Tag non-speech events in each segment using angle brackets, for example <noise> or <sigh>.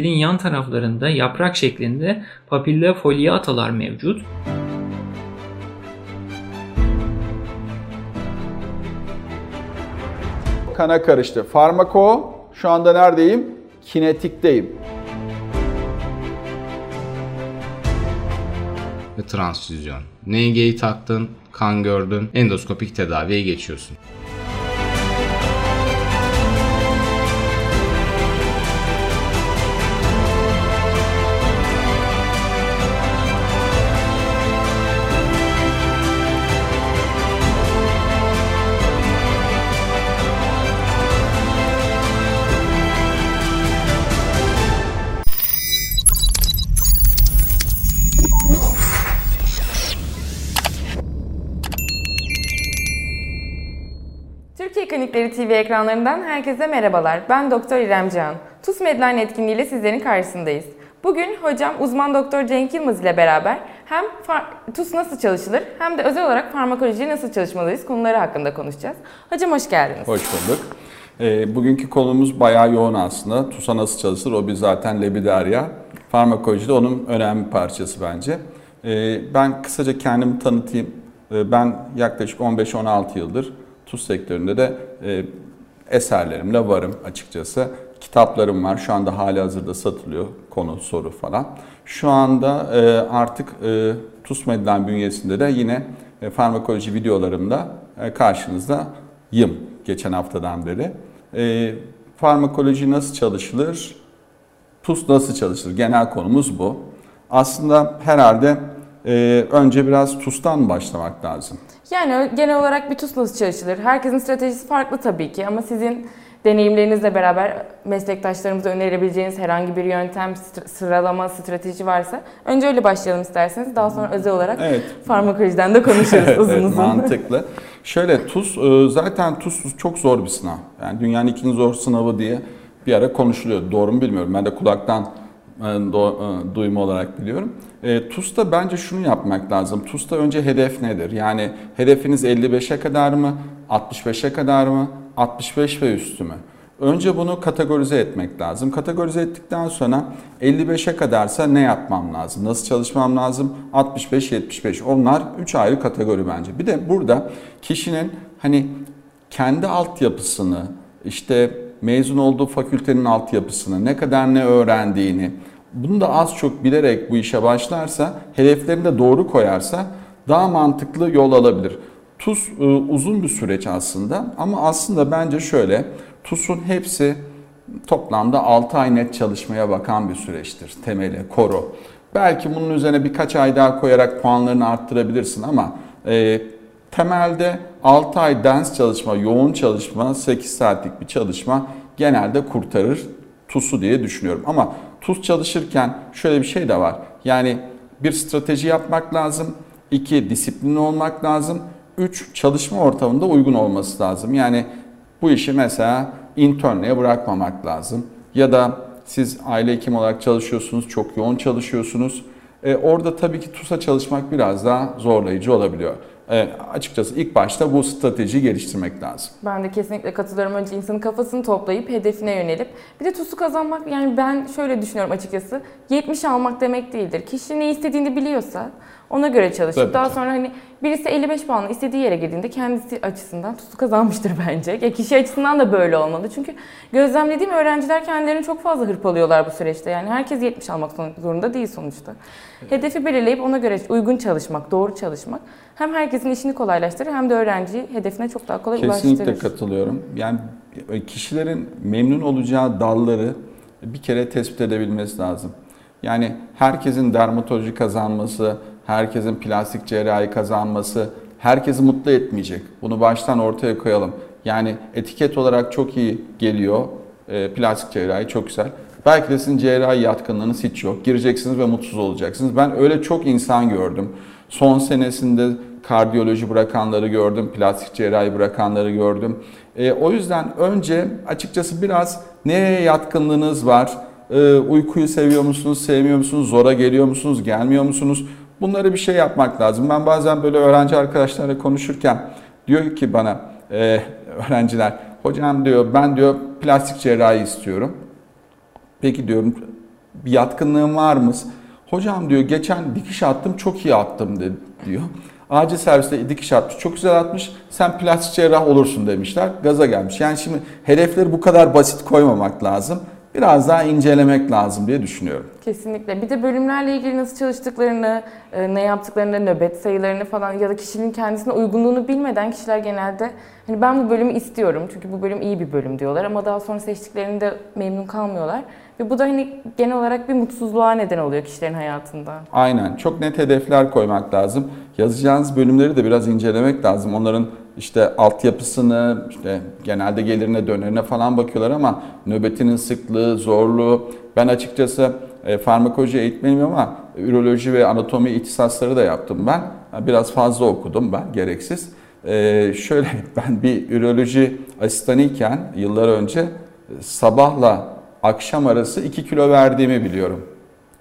Mendilin yan taraflarında yaprak şeklinde papilla foliatalar mevcut. Kana karıştı. Farmako şu anda neredeyim? Kinetikteyim. ve transfüzyon. NG'yi taktın, kan gördün, endoskopik tedaviye geçiyorsun. Ekranlarından herkese merhabalar. Ben Doktor İrem Can. TUS Medline etkinliğiyle sizlerin karşısındayız. Bugün hocam uzman doktor Cenk Yılmaz ile beraber hem TUS nasıl çalışılır hem de özel olarak farmakolojiyi nasıl çalışmalıyız konuları hakkında konuşacağız. Hocam hoş geldiniz. Hoş bulduk. Ee, bugünkü konumuz bayağı yoğun aslında. TUS'a nasıl çalışır? O bir zaten lebiderya. Farmakoloji de onun önemli parçası bence. Ee, ben kısaca kendimi tanıtayım. Ee, ben yaklaşık 15-16 yıldır TUS sektöründe de e, eserlerimle varım açıkçası. Kitaplarım var. Şu anda hali hazırda satılıyor. Konu, soru falan. Şu anda e, artık e, TUS Medline bünyesinde de yine e, farmakoloji videolarımda karşınızdayım geçen haftadan beri. Farmakoloji nasıl çalışılır? TUS nasıl çalışır? Genel konumuz bu. Aslında herhalde önce biraz TUS'tan başlamak lazım. Yani genel olarak bir TUS nasıl çalışılır? Herkesin stratejisi farklı tabii ki ama sizin deneyimlerinizle beraber meslektaşlarımıza önerebileceğiniz herhangi bir yöntem, sıralama, strateji varsa önce öyle başlayalım isterseniz. Daha sonra özel olarak Evet. farmakolojiden de konuşuruz <laughs> uzun evet, uzun. mantıklı. Şöyle TUS e, zaten TUS çok zor bir sınav. Yani dünyanın ikinci zor sınavı diye bir ara konuşuluyor. Doğru mu bilmiyorum. Ben de kulaktan duyma olarak biliyorum. E, TUS'ta bence şunu yapmak lazım. TUS'ta önce hedef nedir? Yani hedefiniz 55'e kadar mı? 65'e kadar mı? 65 ve üstü mü? Önce bunu kategorize etmek lazım. Kategorize ettikten sonra 55'e kadarsa ne yapmam lazım? Nasıl çalışmam lazım? 65-75. Onlar 3 ayrı kategori bence. Bir de burada kişinin hani kendi altyapısını, işte mezun olduğu fakültenin altyapısını, ne kadar ne öğrendiğini, bunu da az çok bilerek bu işe başlarsa, hedeflerini de doğru koyarsa daha mantıklı yol alabilir. TUS e, uzun bir süreç aslında ama aslında bence şöyle, TUS'un hepsi toplamda 6 ay net çalışmaya bakan bir süreçtir. Temeli, koru. Belki bunun üzerine birkaç ay daha koyarak puanlarını arttırabilirsin ama e, temelde 6 ay ders çalışma, yoğun çalışma, 8 saatlik bir çalışma genelde kurtarır TUS'u diye düşünüyorum. Ama TUS çalışırken şöyle bir şey de var. Yani bir strateji yapmak lazım. iki Disiplinli olmak lazım. Üç Çalışma ortamında uygun olması lazım. Yani bu işi mesela internliğe bırakmamak lazım. Ya da siz aile hekim olarak çalışıyorsunuz, çok yoğun çalışıyorsunuz. E, orada tabii ki TUS'a çalışmak biraz daha zorlayıcı olabiliyor. E, açıkçası ilk başta bu stratejiyi geliştirmek lazım. Ben de kesinlikle katılıyorum. Önce insanın kafasını toplayıp hedefine yönelip bir de TUS'u kazanmak yani ben şöyle düşünüyorum açıkçası. 70 almak demek değildir. Kişi ne istediğini biliyorsa ona göre çalışıp Tabii daha ki. sonra hani birisi 55 puanla istediği yere girdiğinde kendisi açısından TUS'u kazanmıştır <laughs> bence. Ya kişi açısından da böyle olmalı. Çünkü gözlemlediğim öğrenciler kendilerini çok fazla hırpalıyorlar bu süreçte. Yani herkes 70 almak zorunda değil sonuçta. Hedefi belirleyip ona göre uygun çalışmak, doğru çalışmak hem herkesin işini kolaylaştırır hem de öğrenciyi hedefine çok daha kolay Kesinlikle ulaştırır. katılıyorum. Yani kişilerin memnun olacağı dalları bir kere tespit edebilmesi lazım. Yani herkesin dermatoloji kazanması, herkesin plastik cerrahi kazanması herkesi mutlu etmeyecek. Bunu baştan ortaya koyalım. Yani etiket olarak çok iyi geliyor. E, plastik cerrahi çok güzel. Belki de sizin cerrahi yatkınlığınız hiç yok. Gireceksiniz ve mutsuz olacaksınız. Ben öyle çok insan gördüm. Son senesinde kardiyoloji bırakanları gördüm, plastik cerrahi bırakanları gördüm. E, o yüzden önce açıkçası biraz neye yatkınlığınız var? E, uykuyu seviyor musunuz, sevmiyor musunuz? Zora geliyor musunuz, gelmiyor musunuz? Bunları bir şey yapmak lazım. Ben bazen böyle öğrenci arkadaşlarla konuşurken diyor ki bana e, öğrenciler, hocam diyor ben diyor plastik cerrahi istiyorum. Peki diyorum bir yatkınlığın var mı? Hocam diyor geçen dikiş attım çok iyi attım dedi, diyor. Acil serviste dikiş atmış çok güzel atmış sen plastik cerrah olursun demişler gaza gelmiş. Yani şimdi hedefleri bu kadar basit koymamak lazım biraz daha incelemek lazım diye düşünüyorum. Kesinlikle. Bir de bölümlerle ilgili nasıl çalıştıklarını, e, ne yaptıklarını, nöbet sayılarını falan ya da kişinin kendisine uygunluğunu bilmeden kişiler genelde hani ben bu bölümü istiyorum çünkü bu bölüm iyi bir bölüm diyorlar ama daha sonra seçtiklerinde memnun kalmıyorlar. Ve bu da hani genel olarak bir mutsuzluğa neden oluyor kişilerin hayatında. Aynen. Çok net hedefler koymak lazım. Yazacağınız bölümleri de biraz incelemek lazım. Onların işte altyapısını, işte genelde gelirine, dönerine falan bakıyorlar ama nöbetinin sıklığı, zorluğu. Ben açıkçası e, farmakoloji eğitmeniyim ama üroloji ve anatomi ihtisasları da yaptım ben. Biraz fazla okudum ben, gereksiz. E, şöyle <laughs> ben bir üroloji asistanıyken yıllar önce e, sabahla akşam arası 2 kilo verdiğimi biliyorum.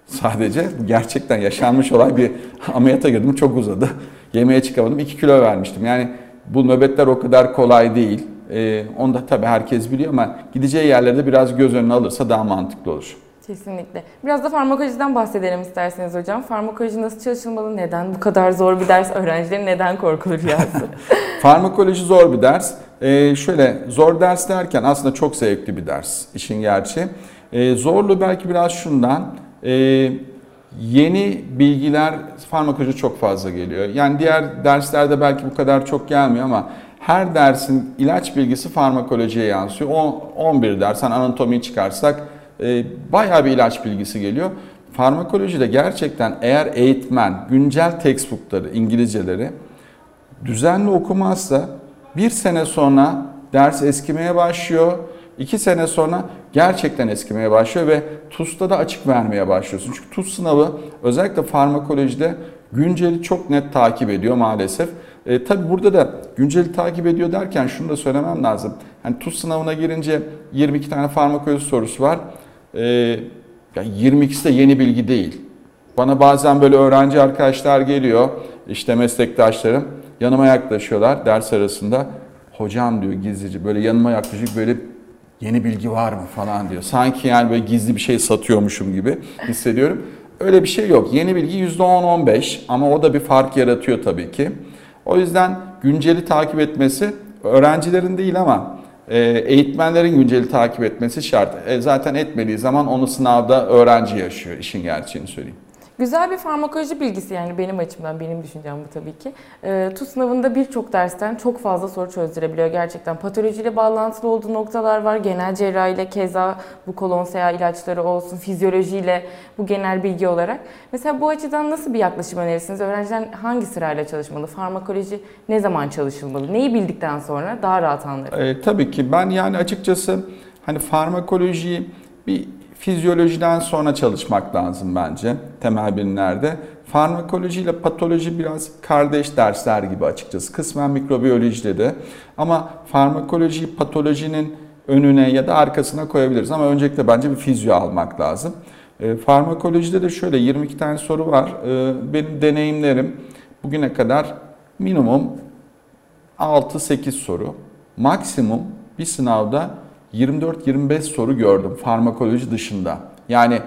Sadece gerçekten yaşanmış olay bir <laughs> ameliyata girdim çok uzadı. Yemeğe çıkamadım 2 kilo vermiştim. Yani bu nöbetler o kadar kolay değil. Ee, onu da tabii herkes biliyor ama gideceği yerlerde biraz göz önüne alırsa daha mantıklı olur. Kesinlikle. Biraz da farmakolojiden bahsedelim isterseniz hocam. Farmakoloji nasıl çalışılmalı? Neden bu kadar zor bir ders? Öğrencilerin neden korkulu rüyası? <laughs> Farmakoloji zor bir ders. Ee, şöyle zor ders derken aslında çok zevkli bir ders işin gerçeği. Ee, zorlu belki biraz şundan. E, yeni bilgiler farmakoloji çok fazla geliyor. Yani diğer derslerde belki bu kadar çok gelmiyor ama her dersin ilaç bilgisi farmakolojiye yansıyor. O 11 dersen anatomiyi çıkarsak e, bayağı bir ilaç bilgisi geliyor. Farmakolojide gerçekten eğer eğitmen güncel textbookları, İngilizceleri düzenli okumazsa bir sene sonra ders eskimeye başlıyor. İki sene sonra gerçekten eskimeye başlıyor ve TUS'ta da açık vermeye başlıyorsun. Çünkü TUS sınavı özellikle farmakolojide günceli çok net takip ediyor maalesef. E, tabii burada da günceli takip ediyor derken şunu da söylemem lazım. Yani TUS sınavına girince 22 tane farmakoloji sorusu var. E, yani 22'si de yeni bilgi değil. Bana bazen böyle öğrenci arkadaşlar geliyor, işte meslektaşlarım yanıma yaklaşıyorlar ders arasında. Hocam diyor gizlice böyle yanıma yaklaşıp böyle yeni bilgi var mı falan diyor. Sanki yani böyle gizli bir şey satıyormuşum gibi hissediyorum. Öyle bir şey yok. Yeni bilgi %10-15 ama o da bir fark yaratıyor tabii ki. O yüzden günceli takip etmesi öğrencilerin değil ama e, eğitmenlerin günceli takip etmesi şart. E, zaten etmediği zaman onu sınavda öğrenci yaşıyor işin gerçeğini söyleyeyim. Güzel bir farmakoloji bilgisi yani benim açımdan, benim düşüncem bu tabii ki. E, TUS sınavında birçok dersten çok fazla soru çözdürebiliyor gerçekten. Patolojiyle bağlantılı olduğu noktalar var. Genel cerrahiyle keza bu kolonsea ilaçları olsun, fizyolojiyle bu genel bilgi olarak. Mesela bu açıdan nasıl bir yaklaşım önerirsiniz? Öğrenciler hangi sırayla çalışmalı? Farmakoloji ne zaman çalışılmalı? Neyi bildikten sonra daha rahat anlarım? E, tabii ki ben yani açıkçası hani farmakolojiyi bir fizyolojiden sonra çalışmak lazım bence temel bilimlerde. Farmakoloji ile patoloji biraz kardeş dersler gibi açıkçası. Kısmen mikrobiyolojide de. Ama farmakolojiyi patolojinin önüne ya da arkasına koyabiliriz. Ama öncelikle bence bir fizyo almak lazım. E, farmakolojide de şöyle 22 tane soru var. E, benim deneyimlerim bugüne kadar minimum 6-8 soru. Maksimum bir sınavda 24-25 soru gördüm farmakoloji dışında. Yani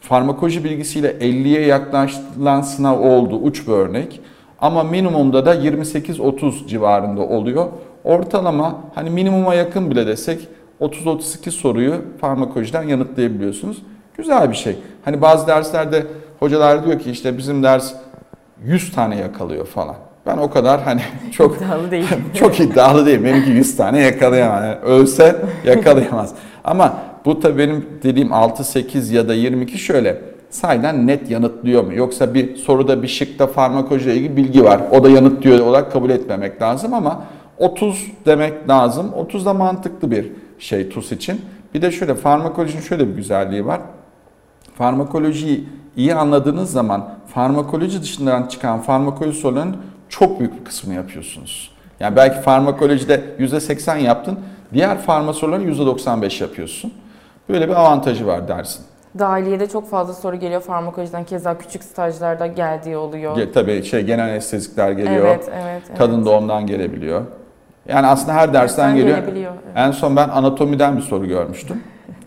farmakoloji bilgisiyle 50'ye yaklaşılan sınav oldu uç bir örnek. Ama minimumda da 28-30 civarında oluyor. Ortalama hani minimuma yakın bile desek 30-32 soruyu farmakolojiden yanıtlayabiliyorsunuz. Güzel bir şey. Hani bazı derslerde hocalar diyor ki işte bizim ders 100 tane yakalıyor falan. Ben o kadar hani çok iddialı değil. <laughs> çok iddialı değil. Benimki 100 tane yakalayamaz. Yani ölse yakalayamaz. Ama bu tabii benim dediğim 6, 8 ya da 22 şöyle sayeden net yanıtlıyor mu? Yoksa bir soruda bir şıkta farmakolojiyle ilgili bilgi var. O da yanıtlıyor olarak kabul etmemek lazım ama 30 demek lazım. 30 da mantıklı bir şey TUS için. Bir de şöyle farmakolojinin şöyle bir güzelliği var. Farmakolojiyi iyi anladığınız zaman farmakoloji dışından çıkan farmakoloji sorularının çok büyük bir kısmını yapıyorsunuz. Yani belki farmakolojide %80 yaptın, diğer farma sorularını %95 yapıyorsun. Böyle bir avantajı var dersin. Dahiliyede çok fazla soru geliyor farmakolojiden. Keza küçük stajlarda geldiği oluyor. Ge- Tabii şey genel anestezikler geliyor. Evet, evet, evet. Kadın doğumdan gelebiliyor. Yani aslında her dersten Dersten geliyor. gelebiliyor, evet. En son ben anatomiden bir soru görmüştüm.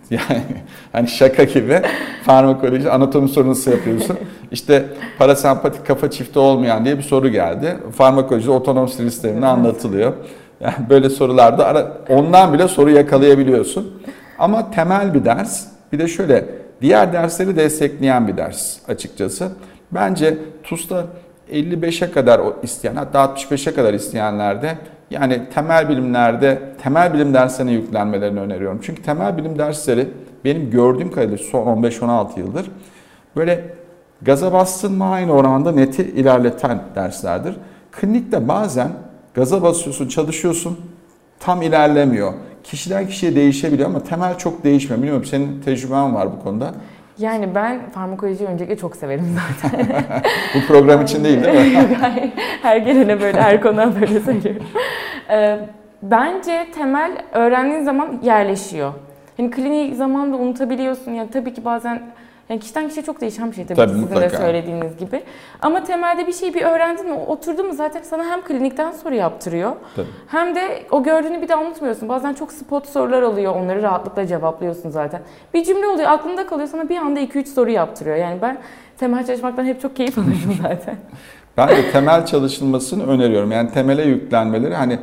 <laughs> Yani hani şaka gibi farmakoloji anatomi sorunusu yapıyorsun. <laughs> İşte parasempatik kafa çifti olmayan diye bir soru geldi. Farmakolojide otonom sinir sisteminde anlatılıyor. Yani böyle sorularda ara, ondan bile soru yakalayabiliyorsun. Ama temel bir ders. Bir de şöyle diğer dersleri destekleyen bir ders açıkçası. Bence TUS'ta 55'e kadar isteyen hatta 65'e kadar isteyenlerde yani temel bilimlerde temel bilim derslerine yüklenmelerini öneriyorum. Çünkü temel bilim dersleri benim gördüğüm kadarıyla son 15-16 yıldır böyle gaza bastın mı aynı oranda neti ilerleten derslerdir. Klinikte bazen gaza basıyorsun, çalışıyorsun, tam ilerlemiyor. Kişiden kişiye değişebiliyor ama temel çok değişmiyor. Bilmiyorum senin tecrüben var bu konuda. Yani ben farmakolojiyi öncelikle çok severim zaten. <laughs> Bu program için değil değil mi? <laughs> Her gelene böyle, her konuğa böyle söylüyorum. <laughs> Bence temel öğrendiğin zaman yerleşiyor. Yani kliniği zamanla unutabiliyorsun. Yani tabii ki bazen yani kişiden kişiye çok değişen bir şey tabii, Tabii, sizin de söylediğiniz gibi. Ama temelde bir şeyi bir öğrendin mi, oturdu mu zaten sana hem klinikten soru yaptırıyor. Tabii. Hem de o gördüğünü bir daha unutmuyorsun. Bazen çok spot sorular oluyor. Onları rahatlıkla cevaplıyorsun zaten. Bir cümle oluyor aklında kalıyor sana bir anda 2-3 soru yaptırıyor. Yani ben temel çalışmaktan hep çok keyif alırım <laughs> zaten. Ben de temel çalışılmasını öneriyorum. Yani temele yüklenmeleri hani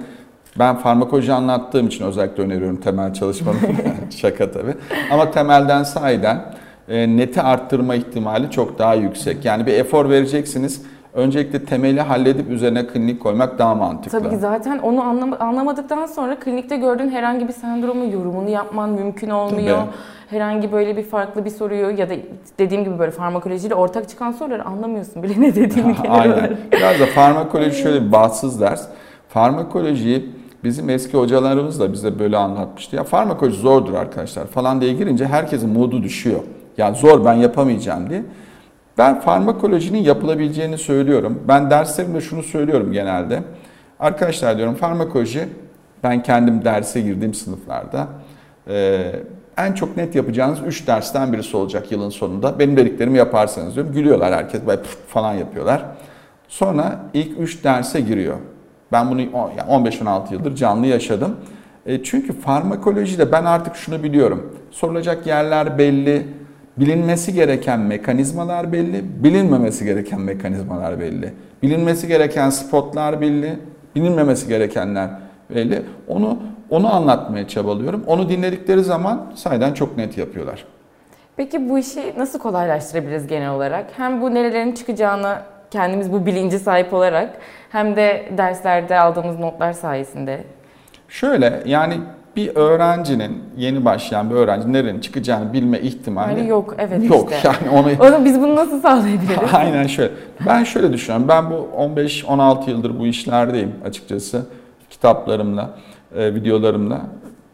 ben farmakoloji anlattığım için özellikle öneriyorum temel çalışmanı. <laughs> Şaka tabii. Ama temelden sahiden e, neti arttırma ihtimali çok daha yüksek. Yani bir efor vereceksiniz. Öncelikle temeli halledip üzerine klinik koymak daha mantıklı. Tabii ki zaten onu anlam- anlamadıktan sonra klinikte gördüğün herhangi bir sendromu yorumunu yapman mümkün olmuyor. Tabii. Herhangi böyle bir farklı bir soruyu ya da dediğim gibi böyle farmakolojiyle ortak çıkan soruları anlamıyorsun bile ne dediğini <laughs> Aynen. Biraz da farmakoloji şöyle bir bahtsız ders. Farmakolojiyi bizim eski hocalarımız da bize böyle anlatmıştı. Ya farmakoloji zordur arkadaşlar falan diye girince herkesin modu düşüyor. Ya zor ben yapamayacağım diye. Ben farmakolojinin yapılabileceğini söylüyorum. Ben derslerimde şunu söylüyorum genelde. Arkadaşlar diyorum farmakoloji ben kendim derse girdiğim sınıflarda e, en çok net yapacağınız 3 dersten birisi olacak yılın sonunda. Benim dediklerimi yaparsanız diyorum. Gülüyorlar herkes böyle falan yapıyorlar. Sonra ilk 3 derse giriyor. Ben bunu o- yani 15-16 yıldır canlı yaşadım. E, çünkü farmakolojide ben artık şunu biliyorum. Sorulacak yerler belli, bilinmesi gereken mekanizmalar belli, bilinmemesi gereken mekanizmalar belli. Bilinmesi gereken spotlar belli, bilinmemesi gerekenler belli. Onu onu anlatmaya çabalıyorum. Onu dinledikleri zaman sayeden çok net yapıyorlar. Peki bu işi nasıl kolaylaştırabiliriz genel olarak? Hem bu nerelerin çıkacağını kendimiz bu bilinci sahip olarak hem de derslerde aldığımız notlar sayesinde. Şöyle yani bir öğrencinin yeni başlayan bir öğrenci nerenin çıkacağını bilme ihtimali Yani yok evet yok. işte. <laughs> Yani onu O zaman biz bunu nasıl sağlayabiliriz? <laughs> Aynen şöyle. Ben şöyle düşünüyorum. Ben bu 15-16 yıldır bu işlerdeyim açıkçası. Kitaplarımla, e, videolarımla.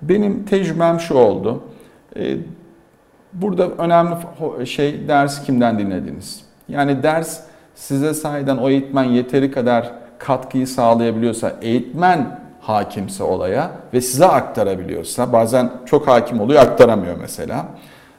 Benim tecrübem şu oldu. E, Burada önemli şey ders kimden dinlediniz? Yani ders size sahiden o eğitmen yeteri kadar katkıyı sağlayabiliyorsa, eğitmen hakimse olaya ve size aktarabiliyorsa, bazen çok hakim oluyor aktaramıyor mesela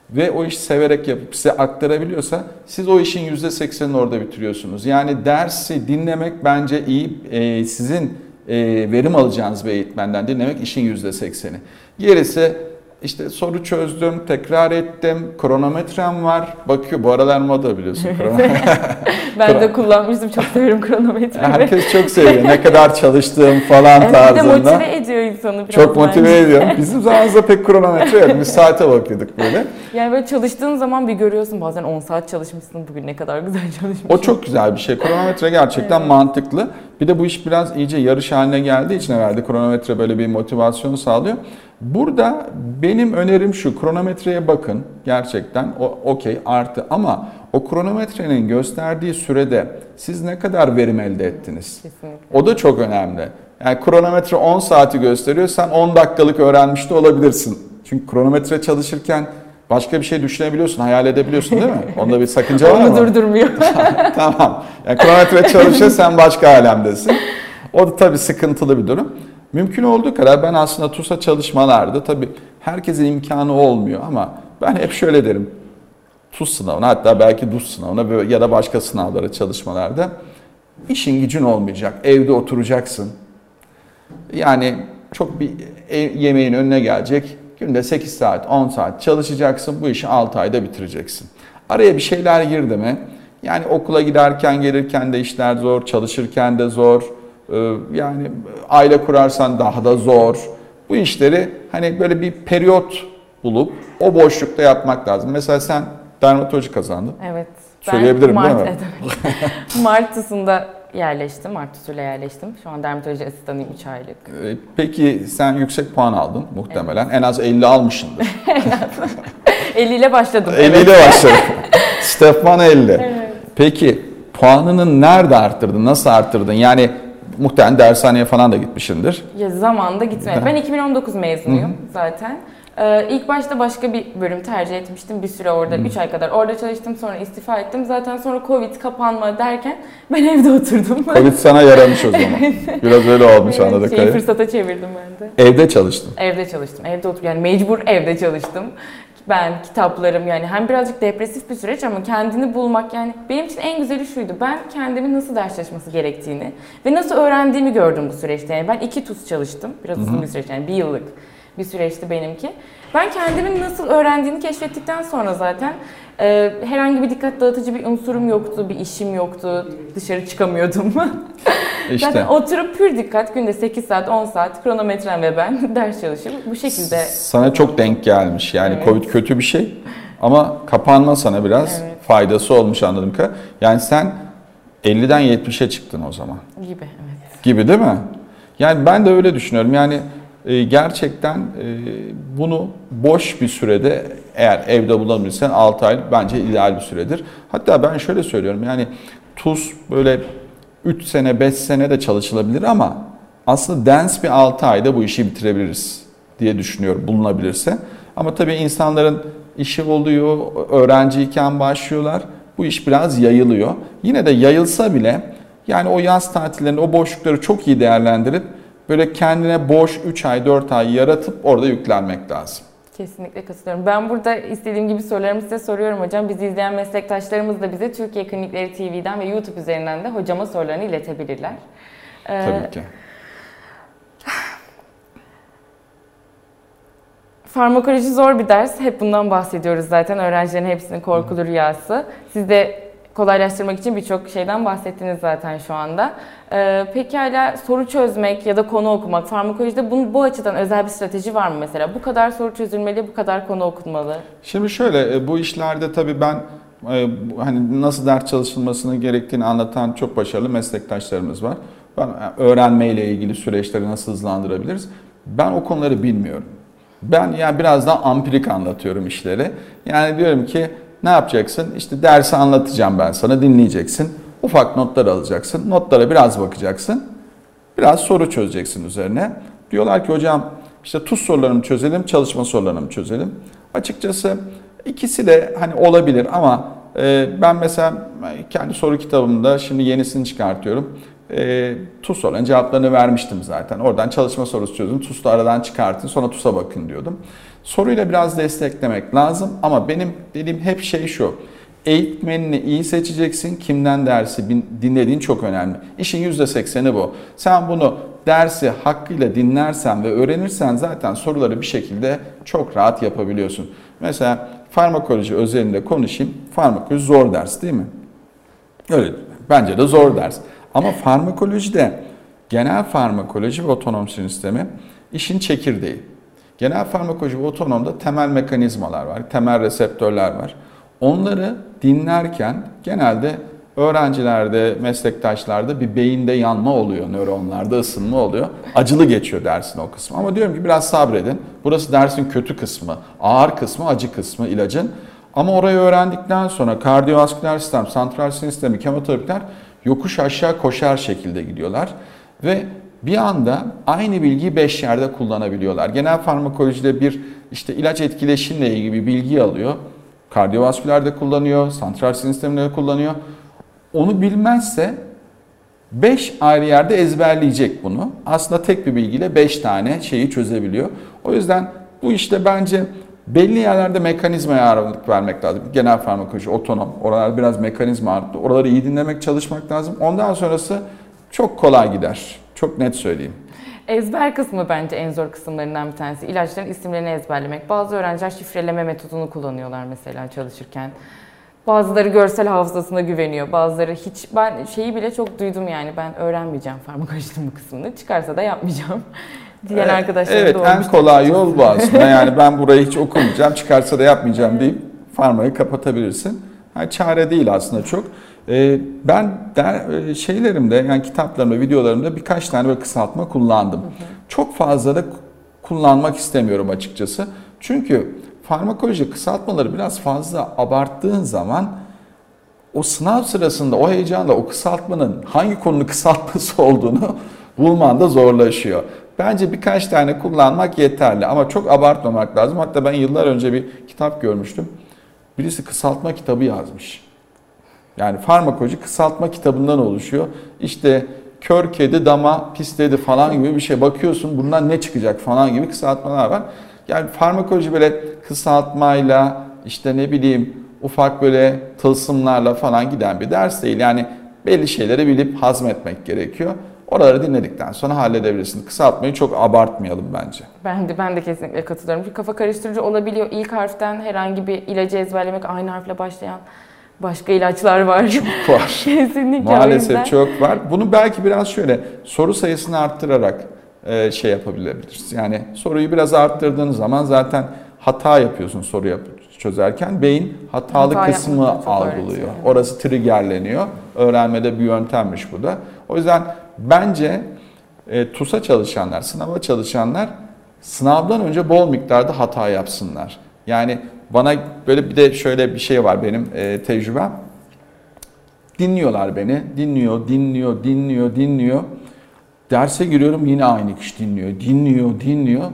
ve o işi severek yapıp size aktarabiliyorsa siz o işin %80'ini orada bitiriyorsunuz. Yani dersi dinlemek bence iyi e, sizin e, verim alacağınız bir eğitmenden dinlemek işin %80'i. Gerisi işte soru çözdüm, tekrar ettim, kronometrem var. Bakıyor bu aralar moda biliyorsun. kronometre. <laughs> ben de kullanmıştım. Çok severim kronometreyi. Herkes çok seviyor ne kadar çalıştığım falan Evet, bir de tarzında. motive ediyor insanı biraz Çok motive bence. ediyor. <laughs> Bizim zamanımızda pek kronometre yok. Biz saate bakıyorduk böyle. Yani böyle çalıştığın zaman bir görüyorsun bazen 10 saat çalışmışsın bugün ne kadar güzel <laughs> çalışmışsın. O çok güzel bir şey. Kronometre gerçekten mantıklı. Bir de bu iş biraz iyice yarış haline geldiği için herhalde kronometre böyle bir motivasyon sağlıyor. Burada benim önerim şu. Kronometreye bakın. Gerçekten o okey artı ama o kronometrenin gösterdiği sürede siz ne kadar verim elde ettiniz? Kesinlikle. O da çok önemli. Yani kronometre 10 saati gösteriyor. Sen 10 dakikalık öğrenmiş de olabilirsin. Çünkü kronometre çalışırken başka bir şey düşünebiliyorsun, hayal edebiliyorsun değil mi? Onda bir sakınca var mı? Onu durdurmuyor. <laughs> tamam. Yani kronometre çalışıyor sen başka alemdesin. O da tabii sıkıntılı bir durum. Mümkün olduğu kadar ben aslında TUS'a çalışmalarda tabii herkesin imkanı olmuyor ama ben hep şöyle derim. TUS sınavına hatta belki DUS sınavına ya da başka sınavlara çalışmalarda işin gücün olmayacak. Evde oturacaksın. Yani çok bir yemeğin önüne gelecek. günde 8 saat, 10 saat çalışacaksın. Bu işi 6 ayda bitireceksin. Araya bir şeyler girdi mi? Yani okula giderken gelirken de işler zor, çalışırken de zor. Ee, Yani aile kurarsan daha da zor. Bu işleri hani böyle bir periyot bulup o boşlukta yapmak lazım. Mesela sen dermatoloji kazandın. Evet. Söyleyebilirim, Mart, değil mi? <laughs> Evet. Mart'ısında yerleştim. Mart'ısıyla yerleştim. Şu an dermatoloji asistanıyım 3 aylık. Ee, Peki sen yüksek puan aldın muhtemelen. En az 50 almışsındır. <laughs> 50 ile başladım. 50 evet. ile başladın. <laughs> Stefan 50. Peki puanını nerede arttırdın? Nasıl arttırdın? Yani muhtemelen dershaneye falan da gitmişsindir. Ya zamanında gitmedim. Ben 2019 mezunuyum zaten. Ee, ilk başta başka bir bölüm tercih etmiştim. Bir süre orada, 3 ay kadar orada çalıştım. Sonra istifa ettim. Zaten sonra Covid, kapanma derken <laughs> ben evde oturdum. Covid sana yaramış o <laughs> zaman. Biraz öyle olmuş Evet, anladık. şeyi fırsata çevirdim ben de. Evde çalıştın. Evde çalıştım. Evde otur yani mecbur evde çalıştım. Ben kitaplarım yani hem birazcık depresif bir süreç ama kendini bulmak yani benim için en güzeli şuydu. Ben kendimi nasıl ders çalışması gerektiğini ve nasıl öğrendiğimi gördüm bu süreçte. Yani ben iki TUS çalıştım. Biraz uzun bir süreç yani bir yıllık bir süreçti benimki. Ben kendimin nasıl öğrendiğini keşfettikten sonra zaten e, herhangi bir dikkat dağıtıcı bir unsurum yoktu, bir işim yoktu, dışarı çıkamıyordum. <laughs> İşte. Zaten oturup pür dikkat günde 8 saat 10 saat kronometrem ve ben <laughs> ders çalışıp bu şekilde Sana çok denk gelmiş. Yani Evet. Covid kötü bir şey ama kapanma sana biraz Evet. faydası olmuş anladım ki. Yani sen 50'den 70'e çıktın o zaman. gibi evet. gibi değil mi? Yani ben de öyle düşünüyorum. Yani gerçekten e, bunu boş bir sürede eğer evde bulabilirsen 6 ay bence ideal bir süredir. Hatta ben şöyle söylüyorum yani tuz böyle 3 sene 5 sene de çalışılabilir ama aslında dens bir 6 ayda bu işi bitirebiliriz diye düşünüyorum bulunabilirse. Ama tabii insanların işi oluyor, öğrenciyken başlıyorlar. Bu iş biraz yayılıyor. Yine de yayılsa bile yani o yaz tatillerinde o boşlukları çok iyi değerlendirip böyle kendine boş 3 ay 4 ay yaratıp orada yüklenmek lazım. Kesinlikle katılıyorum. Ben burada istediğim gibi sorularımı size soruyorum hocam. Bizi izleyen meslektaşlarımız da bize Türkiye Klinikleri TV'den ve YouTube üzerinden de hocama sorularını iletebilirler. Ee, Tabii ki. Farmakoloji zor bir ders. Hep bundan bahsediyoruz zaten. Öğrencilerin hepsinin korkulu rüyası. Siz de kolaylaştırmak için birçok şeyden bahsettiniz zaten şu anda. Ee, peki hala soru çözmek ya da konu okumak, farmakolojide bu, bu açıdan özel bir strateji var mı mesela? Bu kadar soru çözülmeli, bu kadar konu okunmalı. Şimdi şöyle e, bu işlerde tabii ben e, hani nasıl ders çalışılmasını gerektiğini anlatan çok başarılı meslektaşlarımız var. Ben e, öğrenmeyle ilgili süreçleri nasıl hızlandırabiliriz? Ben o konuları bilmiyorum. Ben yani biraz daha ampirik anlatıyorum işleri. Yani diyorum ki ne yapacaksın? İşte dersi anlatacağım ben sana dinleyeceksin. Ufak notlar alacaksın. Notlara biraz bakacaksın. Biraz soru çözeceksin üzerine. Diyorlar ki hocam işte tuz sorularını çözelim, çalışma sorularını çözelim? Açıkçası ikisi de hani olabilir ama e, ben mesela kendi soru kitabımda şimdi yenisini çıkartıyorum. E, tuz sorularının cevaplarını vermiştim zaten. Oradan çalışma sorusu çözün, TUS'u aradan çıkartın sonra TUS'a bakın diyordum. Soruyla biraz desteklemek lazım ama benim dediğim hep şey şu. Eğitmenini iyi seçeceksin. Kimden dersi dinlediğin çok önemli. İşin %80'i bu. Sen bunu dersi hakkıyla dinlersen ve öğrenirsen zaten soruları bir şekilde çok rahat yapabiliyorsun. Mesela farmakoloji özelinde konuşayım. Farmakoloji zor ders değil mi? Öyle. Bence de zor ders. Ama farmakolojide genel farmakoloji ve otonom sistemi işin çekirdeği. Genel farmakoloji ve otonomda temel mekanizmalar var, temel reseptörler var. Onları dinlerken genelde öğrencilerde, meslektaşlarda bir beyinde yanma oluyor, nöronlarda ısınma oluyor. Acılı geçiyor dersin o kısmı. Ama diyorum ki biraz sabredin. Burası dersin kötü kısmı, ağır kısmı, acı kısmı ilacın. Ama orayı öğrendikten sonra kardiyovasküler sistem, santral sinir sistemi, kemoterapiler yokuş aşağı koşar şekilde gidiyorlar. Ve bir anda aynı bilgiyi 5 yerde kullanabiliyorlar. Genel farmakolojide bir işte ilaç etkileşimle ilgili bir bilgi alıyor. Kardiyovaskülerde kullanıyor, santral sisteminde kullanıyor. Onu bilmezse 5 ayrı yerde ezberleyecek bunu. Aslında tek bir bilgiyle 5 tane şeyi çözebiliyor. O yüzden bu işte bence belli yerlerde mekanizmaya ağırlık vermek lazım. Genel farmakoloji, otonom. Oralar biraz mekanizma ağırlıklı. Oraları iyi dinlemek, çalışmak lazım. Ondan sonrası çok kolay gider. Çok net söyleyeyim. Ezber kısmı bence en zor kısımlarından bir tanesi. İlaçların isimlerini ezberlemek. Bazı öğrenciler şifreleme metodunu kullanıyorlar mesela çalışırken. Bazıları görsel hafızasına güveniyor. Bazıları hiç ben şeyi bile çok duydum yani ben öğrenmeyeceğim farmakolojinin bu kısmını. Çıkarsa da yapmayacağım. <laughs> Diyen Evet, arkadaşlarım Evet da en olmuştu kolay yol bu aslında. Yani ben burayı hiç okumayacağım, çıkarsa da yapmayacağım deyip farmayı kapatabilirsin. Yani çare değil aslında çok. Ee, ben der, e, şeylerimde yani kitaplarımda, videolarımda birkaç tane böyle kısaltma kullandım. Çok fazla da kullanmak istemiyorum açıkçası. Çünkü farmakoloji kısaltmaları biraz fazla abarttığın zaman o sınav sırasında o heyecanla o kısaltmanın hangi konunun <laughs> kısaltması olduğunu bulman da zorlaşıyor. Bence birkaç tane kullanmak yeterli ama çok abartmamak lazım. Hatta ben yıllar önce bir kitap görmüştüm. Birisi kısaltma kitabı yazmış. Yani farmakoloji kısaltma kitabından oluşuyor. İşte kör kedi dama pisledi falan gibi bir şey. Bakıyorsun bundan ne çıkacak falan gibi kısaltmalar var. Yani farmakoloji böyle kısaltmayla işte ne bileyim ufak böyle tılsımlarla falan giden bir ders değil. Yani belli şeyleri bilip hazmetmek gerekiyor. Oraları dinledikten sonra halledebilirsin. Kısaltmayı çok abartmayalım bence. Ben de ben de kesinlikle katılıyorum. Çünkü kafa karıştırıcı olabiliyor. İlk harften herhangi bir ilacı ezberlemek aynı harfle başlayan başka ilaçlar var. <laughs> Var. kesinlikle. Maalesef yüzden- çok var. Bunu belki biraz şöyle soru sayısını arttırarak e, şey yapabiliriz. Yani soruyu biraz arttırdığınız zaman zaten hata yapıyorsun soru yap çözerken. Beyin hatalı Hata kısmı çok algılıyor. Orası triggerleniyor. Öğrenmede bir yöntemmiş bu da. O yüzden bence e, TUS'a çalışanlar, sınava çalışanlar sınavdan önce bol miktarda hata yapsınlar. Yani bana böyle bir de şöyle bir şey var benim e, tecrübem. Dinliyorlar beni. Dinliyor, dinliyor, dinliyor, dinliyor. Derse giriyorum yine aynı kişi dinliyor. Dinliyor, dinliyor.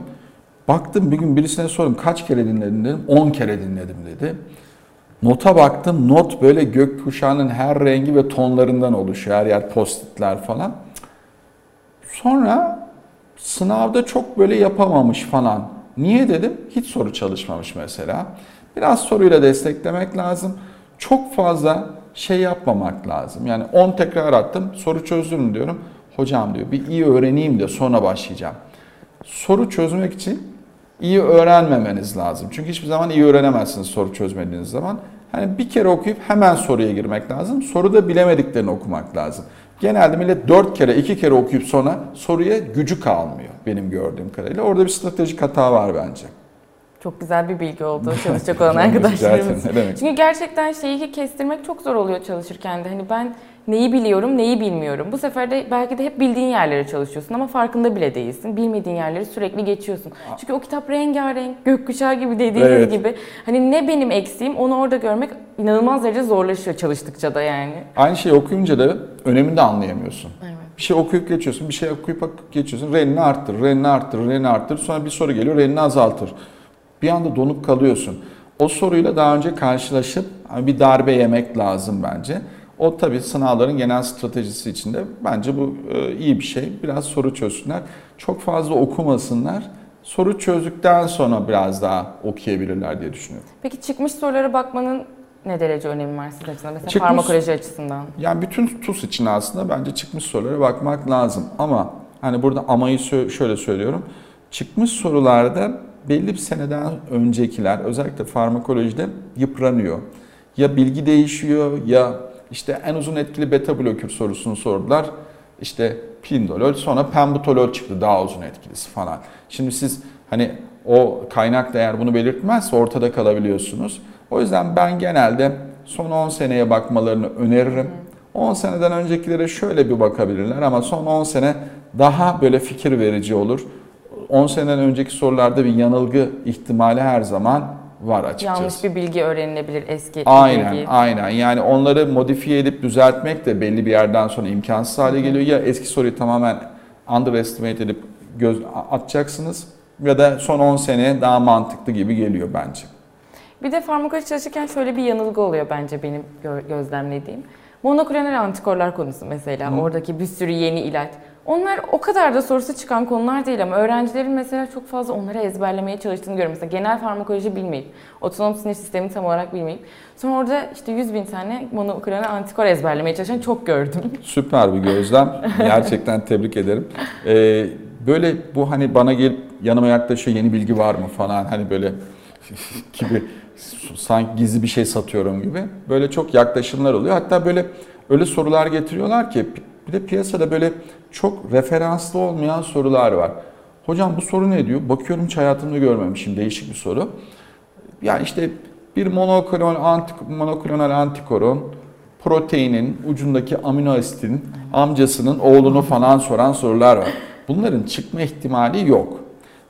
Baktım bir gün birisine sordum kaç kere dinledin dedim. 10 kere dinledim dedi. Nota baktım. Not böyle gökkuşağının her rengi ve tonlarından oluşuyor. Her yer postitler falan. Sonra sınavda çok böyle yapamamış falan. Niye dedim? Hiç soru çalışmamış mesela. Biraz soruyla desteklemek lazım. Çok fazla şey yapmamak lazım. Yani 10 tekrar attım, soru çözdüm diyorum. Hocam diyor bir iyi öğreneyim de sonra başlayacağım. Soru çözmek için iyi öğrenmemeniz lazım. Çünkü hiçbir zaman iyi öğrenemezsiniz soru çözmediğiniz zaman. Hani bir kere okuyup hemen soruya girmek lazım. Soruda bilemediklerini okumak lazım. Genelde millet 4 kere, 2 kere okuyup sonra soruya gücü kalmıyor benim gördüğüm kadarıyla. Orada bir stratejik hata var bence. Çok güzel bir bilgi oldu <laughs> çalışacak olan arkadaşlarımız. Çünkü gerçekten şeyi kestirmek çok zor oluyor çalışırken de. Hani ben neyi biliyorum, neyi bilmiyorum. Bu sefer de belki de hep bildiğin yerlere çalışıyorsun ama farkında bile değilsin. Bilmediğin yerleri sürekli geçiyorsun. Çünkü o kitap rengarenk, gökkuşağı gibi dediğiniz Evet. gibi. Hani ne benim eksiğim onu orada görmek inanılmaz derece zorlaşıyor çalıştıkça da yani. Aynı şeyi okuyunca da önemini de anlayamıyorsun. Evet. Bir şey okuyup geçiyorsun, bir şey okuyup geçiyorsun. Renini arttır, renini arttır, renini arttır. Sonra bir soru geliyor, renini azaltır. Bir anda donup kalıyorsun. O soruyla daha önce karşılaşıp hani bir darbe yemek lazım bence. O tabii sınavların genel stratejisi içinde bence bu e, iyi bir şey. Biraz soru çözsünler. Çok fazla okumasınlar. Soru çözdükten sonra biraz daha okuyabilirler diye düşünüyorum. Peki çıkmış sorulara bakmanın ne derece önemi var sizin açısından? Mesela Çıkmış- farmakoloji açısından. Yani bütün TUS için aslında bence çıkmış sorulara bakmak lazım. Ama hani burada amayı şöyle söylüyorum. Çıkmış sorularda belli bir seneden öncekiler özellikle farmakolojide yıpranıyor. Ya bilgi değişiyor ya işte en uzun etkili beta blokür sorusunu sordular. İşte pindolol sonra pembutolol çıktı daha uzun etkilisi falan. Şimdi siz hani o kaynak da eğer bunu belirtmezse ortada kalabiliyorsunuz. O yüzden ben genelde son 10 seneye bakmalarını öneririm. 10 seneden öncekilere şöyle bir bakabilirler ama son 10 sene daha böyle fikir verici olur. 10 seneden önceki sorularda bir yanılgı ihtimali her zaman var açıkçası. Yanlış bir bilgi öğrenilebilir eski Aynen, bilgi. aynen. Yani onları modifiye edip düzeltmek de belli bir yerden sonra imkansız hale geliyor. Ya eski soruyu tamamen underestimate edip göz atacaksınız ya da son 10 sene daha mantıklı gibi geliyor bence. Bir de farmakoloji çalışırken şöyle bir yanılgı oluyor bence benim gö- gözlemlediğim. Monoklonal antikorlar konusu mesela. Oradaki bir sürü yeni ilaç. Onlar o kadar da sorusu çıkan konular değil ama öğrencilerin mesela çok fazla onları ezberlemeye çalıştığını görüyorum. Mesela genel farmakoloji bilmeyip, otonom sinir sistemi tam olarak bilmeyip. Sonra orada işte 100 bin tane monoklonal antikor ezberlemeye çalışan çok gördüm. <laughs> Süper bir gözlem. Gerçekten tebrik ederim. Ee, böyle bu hani bana gelip yanıma yaklaşıyor yeni bilgi var mı falan hani böyle <laughs> gibi sanki gizli bir şey satıyorum gibi böyle çok yaklaşımlar oluyor. Hatta böyle öyle sorular getiriyorlar ki bir de piyasada böyle çok referanslı olmayan sorular var. Hocam bu soru ne diyor? Bakıyorum hiç hayatımda görmemişim. Değişik bir soru. Yani işte bir monoklonal, anti, monoklonal antikorun proteinin ucundaki amino asitin amcasının oğlunu falan soran sorular var. Bunların çıkma ihtimali yok.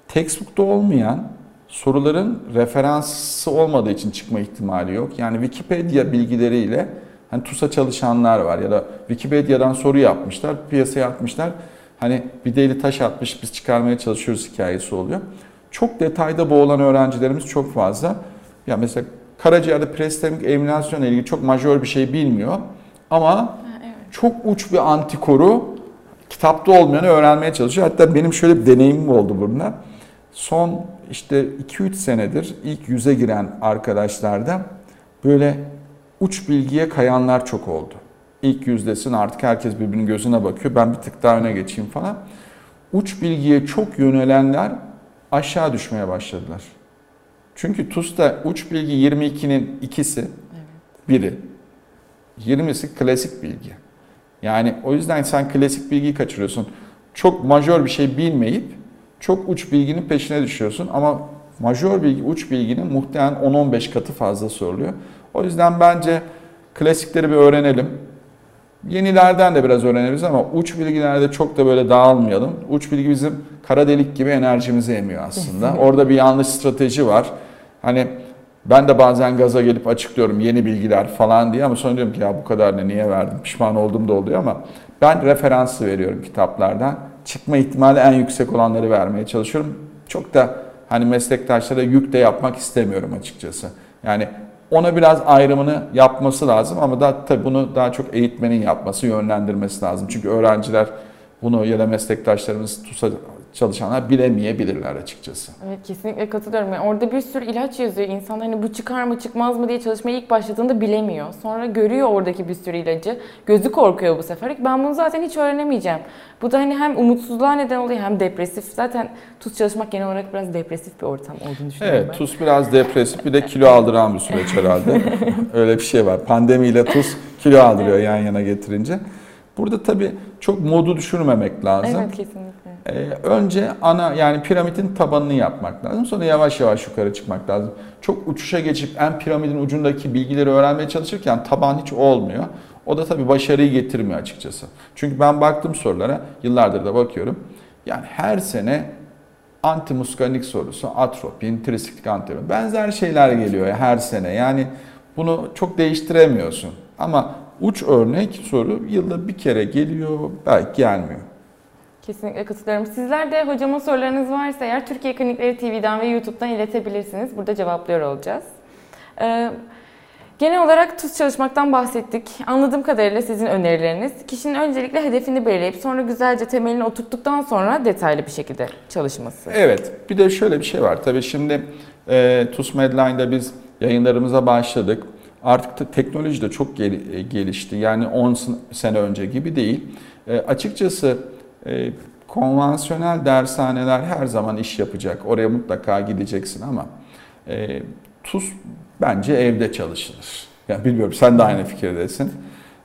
Textbook'ta olmayan soruların referansı olmadığı için çıkma ihtimali yok. Yani Wikipedia bilgileriyle hani TUS'a çalışanlar var ya da Wikipedia'dan soru yapmışlar, piyasaya atmışlar. Hani bir deli taş atmış biz çıkarmaya çalışıyoruz hikayesi oluyor. Çok detayda boğulan öğrencilerimiz çok fazla. Ya mesela karaciğerde prestemik emülasyonla ilgili çok majör bir şey bilmiyor. Ama çok uç bir antikoru kitapta olmayanı öğrenmeye çalışıyor. Hatta benim şöyle bir deneyimim oldu burada. Son işte 2-3 senedir ilk yüze giren arkadaşlarda böyle uç bilgiye kayanlar çok oldu. İlk yüzdesin artık herkes birbirinin gözüne bakıyor. Ben bir tık daha öne geçeyim falan. Uç bilgiye çok yönelenler aşağı düşmeye başladılar. Çünkü TUS'ta uç bilgi 22'nin ikisi, biri. 20'si klasik bilgi. Yani o yüzden sen klasik bilgiyi kaçırıyorsun. Çok majör bir şey bilmeyip çok uç bilginin peşine düşüyorsun ama majör bilgi, uç bilginin muhtemelen 10-15 katı fazla soruluyor. O yüzden bence klasikleri bir öğrenelim. Yenilerden de biraz öğrenebiliriz ama uç bilgilerde çok da böyle dağılmayalım. Uç bilgi bizim kara delik gibi enerjimizi emiyor aslında. Orada bir yanlış strateji var. Hani ben de bazen gaza gelip açıklıyorum yeni bilgiler falan diye ama sonra diyorum ki ya bu kadar ne niye verdim pişman oldum da oluyor ama ben referansı veriyorum kitaplardan. Çıkma ihtimali en yüksek olanları vermeye çalışıyorum. Çok da hani meslektaşlara yük de yapmak istemiyorum açıkçası. Yani ona biraz ayrımını yapması lazım ama da tabii bunu daha çok eğitmenin yapması, yönlendirmesi lazım. Çünkü öğrenciler bunu ya da meslektaşlarımız TUS'a çalışanlar bilemeyebilirler açıkçası. Evet kesinlikle katılıyorum. Yani orada bir sürü ilaç yazıyor. İnsan hani bu çıkar mı çıkmaz mı diye çalışmaya ilk başladığında bilemiyor. Sonra görüyor oradaki bir sürü ilacı. Gözü korkuyor bu sefer. Ben bunu zaten hiç öğrenemeyeceğim. Bu da hani hem umutsuzluğa neden oluyor hem depresif. Zaten tuz çalışmak genel olarak biraz depresif bir ortam olduğunu düşünüyorum Evet, ben. tuz biraz depresif bir de kilo aldıran bir süreç herhalde. <laughs> Öyle bir şey var. Pandemiyle tuz kilo aldırıyor yan yana getirince. Burada tabii çok modu düşürmemek lazım. Evet kesinlikle. Ee, önce ana yani piramidin tabanını yapmak lazım. Sonra yavaş yavaş yukarı çıkmak lazım. Çok uçuşa geçip en piramidin ucundaki bilgileri öğrenmeye çalışırken taban hiç olmuyor. O da tabii başarıyı getirmiyor açıkçası. Çünkü ben baktım sorulara, yıllardır da bakıyorum. Yani her sene antimuskalinik sorusu, atropin, trisiklik antibiyotik benzer şeyler geliyor her sene. Yani bunu çok değiştiremiyorsun. Ama uç örnek soru yılda bir kere geliyor, belki gelmiyor. Kesinlikle katılıyorum. Sizler de hocamın sorularınız varsa eğer Türkiye Klinikleri TV'den ve YouTube'dan iletebilirsiniz. Burada cevaplıyor olacağız. Ee, genel olarak tuz çalışmaktan bahsettik. Anladığım kadarıyla sizin önerileriniz kişinin öncelikle hedefini belirleyip sonra güzelce temelini oturttuktan sonra detaylı bir şekilde çalışması. Evet, bir de şöyle bir şey var. Tabii şimdi e, TUS Medline'da biz yayınlarımıza başladık. Artık te- teknoloji de çok gel- e, gelişti. Yani 10 s- sene önce gibi değil. E, açıkçası e, konvansiyonel dershaneler her zaman iş yapacak. Oraya mutlaka gideceksin ama e, TUS bence evde çalışılır. Yani bilmiyorum sen de aynı fikirdesin.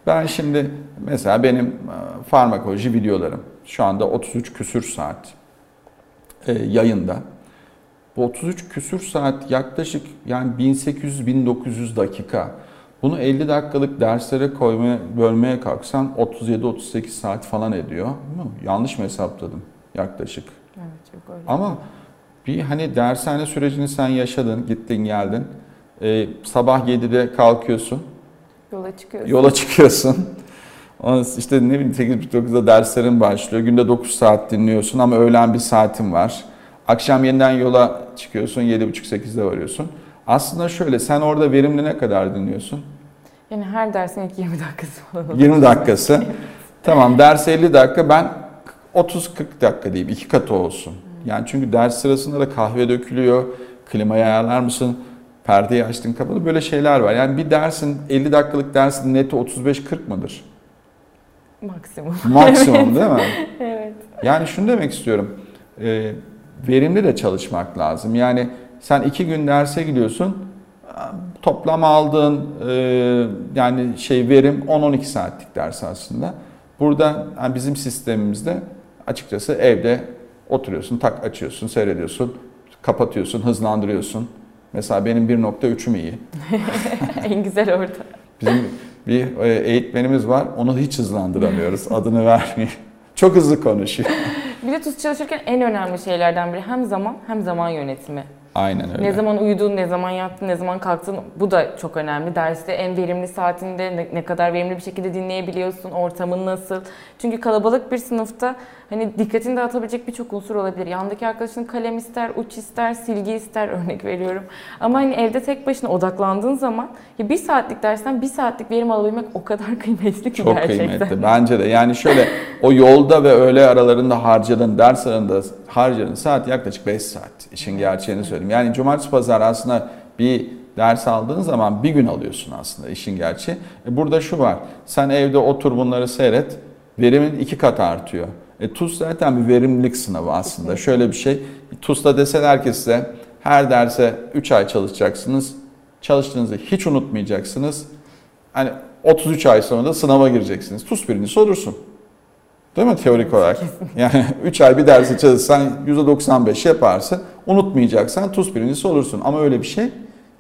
Ben şimdi mesela benim e, farmakoloji videolarım şu anda 33 küsür saat e, yayında. Bu 33 küsür saat yaklaşık yani 1800-1900 dakika. Bunu 50 dakikalık derslere koymaya, bölmeye kalksan 37-38 saat falan ediyor. Yanlış mı hesapladım yaklaşık? Evet, çok öyle. Ama bir hani dershane sürecini sen yaşadın, gittin geldin. Ee, sabah 7'de kalkıyorsun, Yola çıkıyoruz. yola çıkıyorsun. <laughs> İşte ne bileyim 8.30-9'da derslerin başlıyor. Günde 9 saat dinliyorsun ama öğlen bir saatin var. Akşam yeniden yola çıkıyorsun, 7.30-8'de varıyorsun. Aslında şöyle, sen orada verimli ne kadar dinliyorsun? Yani her dersin ilk 20 dakikası falan oluyor. 20 dakikası. tamam ders 50 dakika ben 30-40 dakika diyeyim. iki katı olsun. Yani çünkü ders sırasında da kahve dökülüyor. Klimayı ayarlar mısın? Perdeyi açtın kapalı böyle şeyler var. Yani bir dersin 50 dakikalık dersin neti 35-40 mıdır? Maksimum. <laughs> Maksimum değil mi? <laughs> evet. Yani şunu demek istiyorum. e, verimli de çalışmak lazım. Yani sen iki gün derse gidiyorsun. Toplam aldığın e, yani şey verim 10-12 saatlik ders aslında. Burada yani bizim sistemimizde açıkçası evde oturuyorsun, tak açıyorsun, seyrediyorsun, kapatıyorsun, hızlandırıyorsun. Mesela benim 1.3'üm iyi. <laughs> en güzel orada. Bizim bir e, eğitmenimiz var. Onu hiç hızlandıramıyoruz. <laughs> Adını vermeyeyim. Çok hızlı konuşuyor. Bir de tuz çalışırken en önemli şeylerden biri hem zaman hem zaman yönetimi. Aynen öyle. Ne zaman uyudun, ne zaman yattın, ne zaman kalktın bu da çok önemli. Derste en verimli saatinde ne, ne kadar verimli bir şekilde dinleyebiliyorsun, ortamın nasıl? Çünkü kalabalık bir sınıfta hani dikkatini dağıtabilecek birçok unsur olabilir. Yandaki arkadaşın kalem ister, uç ister, silgi ister <laughs> örnek veriyorum. Ama hani evde tek başına odaklandığın zaman ya bir saatlik dersten bir saatlik verim alabilmek o kadar <laughs> kıymetli ki Çok gerçekten. kıymetli bence de. Yani şöyle o yolda ve öğle aralarında harcadığın, ders aralarında harcadığın saat yaklaşık 5 saat. İşin gerçeğini söyleyeyim. Yani cumartesi pazar aslında bir ders aldığın zaman bir gün alıyorsun aslında işin gerçeği. E burada şu var. Sen evde otur bunları seyret. Verimin iki kat artıyor. E TUS zaten bir verimlilik sınavı aslında. Şöyle bir şey. TUS'ta deseler ki size her derse 3 ay çalışacaksınız. Çalıştığınızı hiç unutmayacaksınız. Hani 33 ay sonra da sınava gireceksiniz. TUS birincisi olursun. Değil mi teorik olarak? Yani <laughs> 3 ay bir dersi çalışsan %95 yaparsın. Unutmayacaksan TUS birincisi olursun. Ama öyle bir şey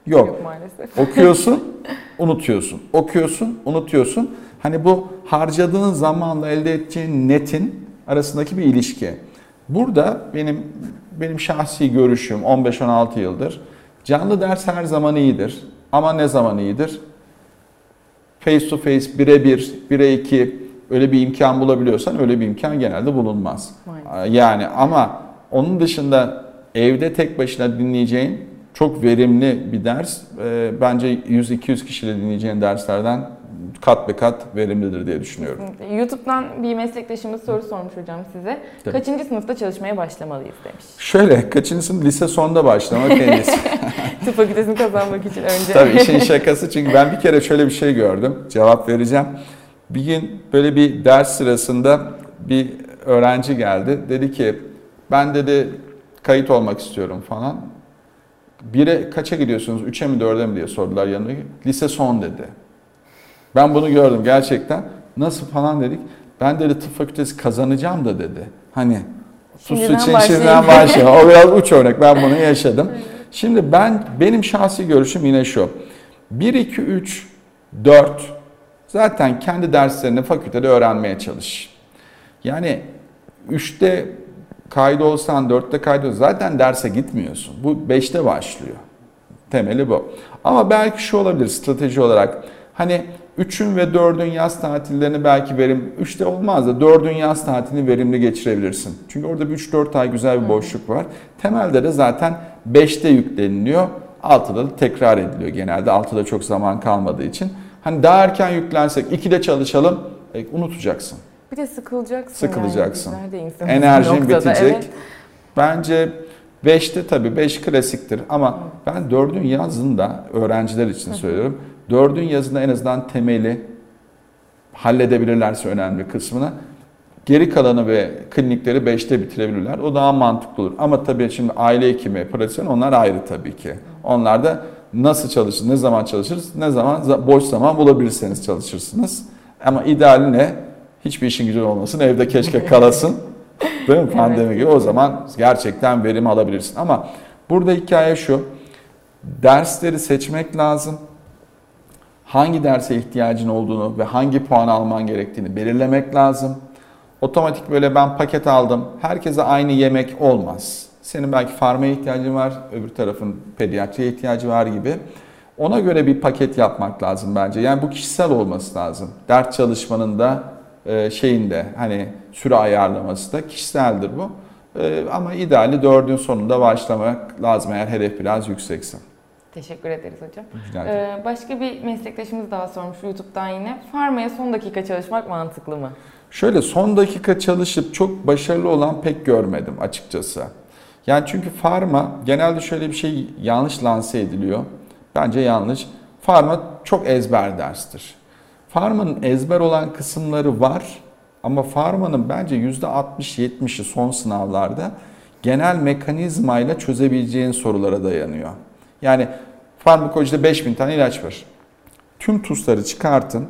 yok. Yok maalesef. Okuyorsun, <laughs> unutuyorsun. Okuyorsun, unutuyorsun. Hani bu harcadığın zamanla elde edeceğin netin arasındaki bir ilişki. Burada benim benim şahsi görüşüm 15-16 yıldır canlı ders her zaman iyidir. Ama ne zaman iyidir? Face to face, birebir, bire iki öyle bir imkan bulabiliyorsan öyle bir imkan genelde bulunmaz. Yani ama onun dışında evde tek başına dinleyeceğin çok verimli bir ders. Ee, bence 100-200 kişiyle dinleyeceğin derslerden kat be kat verimlidir diye düşünüyorum. YouTube'dan bir meslektaşımız soru sormuş hocam size. Tabii. Kaçıncı sınıfta çalışmaya başlamalıyız demiş. Şöyle kaçıncı sınıf lise sonunda başlamak en iyisi. <laughs> Tıp fakültesini kazanmak için önce. Tabii işin <laughs> şakası çünkü ben bir kere şöyle bir şey gördüm. Cevap vereceğim. Bir gün böyle bir ders sırasında bir öğrenci geldi. Dedi ki ben dedi kayıt olmak istiyorum falan. Bire kaça gidiyorsunuz? Üçe mi dörde mi diye sordular yanına. Lise son dedi. Ben bunu gördüm gerçekten. Nasıl falan dedik. Ben dedi tıp fakültesi kazanacağım da dedi. Hani Şimdiden için şimdiden başlayalım. <laughs> O biraz uç örnek. Ben bunu yaşadım. Şimdi ben benim şahsi görüşüm yine şu. 1, 2, 3, 4 zaten kendi derslerini fakültede öğrenmeye çalış. Yani 3'te kaydı olsan 4'te kaydı olsan zaten derse gitmiyorsun. Bu 5'te başlıyor. Temeli bu. Ama belki şu olabilir strateji olarak. Hani 3'ün ve 4'ün yaz tatillerini belki verim 3'te olmaz da 4'ün yaz tatilini verimli geçirebilirsin. Çünkü orada bir 3-4 ay güzel bir boşluk var. Temelde de zaten 5'te yükleniliyor. 6'da da tekrar ediliyor genelde. 6'da çok zaman kalmadığı için. Hani daha erken yüklensek 2'de çalışalım e, unutacaksın. Bir de sıkılacaksın. Sıkılacaksın. Yani. Enerjin noktada, bitecek. evet. Bence 5'te tabii 5 klasiktir ama ben 4'ün yazında öğrenciler için söylüyorum. 4'ün yazında en azından temeli halledebilirlerse önemli kısmını. Geri kalanı ve klinikleri 5'te bitirebilirler. O daha mantıklı olur. Ama tabii şimdi aile hekimi, pratisyen onlar ayrı tabii ki. Onlar da nasıl çalışır, ne zaman çalışırız, ne zaman za- boş zaman bulabilirseniz çalışırsınız. Ama ideali ne? Hiçbir işin gücün olmasın, evde keşke <laughs> kalasın. Değil mi? Pandemi gibi. O zaman gerçekten verim alabilirsin. Ama burada hikaye şu. Dersleri seçmek lazım. Hangi derse ihtiyacın olduğunu ve hangi puan alman gerektiğini belirlemek lazım. Otomatik böyle ben paket aldım. Herkese aynı yemek olmaz. Senin belki farmaya ihtiyacın var, öbür tarafın pediatriye ihtiyacı var gibi. Ona göre bir paket yapmak lazım bence. Yani bu kişisel olması lazım. Ders çalışmanın da e, şeyinde hani süre ayarlaması da kişiseldir bu. E, Ama ideali dördün sonunda başlamak lazım eğer hedef biraz yüksekse. Teşekkür ederiz hocam. Ee, başka bir meslektaşımız daha sormuş YouTube'dan yine. Farmaya son dakika çalışmak mantıklı mı? Şöyle son dakika çalışıp çok başarılı olan pek görmedim açıkçası. Yani çünkü farma genelde şöyle bir şey yanlış lanse ediliyor. Bence yanlış. Farma çok ezber derstir. Farmanın ezber olan kısımları var Ama farmanın bence %60-70'i son sınavlarda genel mekanizmayla çözebileceğin sorulara dayanıyor. Yani farmakolojide 5000 tane ilaç var. Tüm tuzları çıkartın,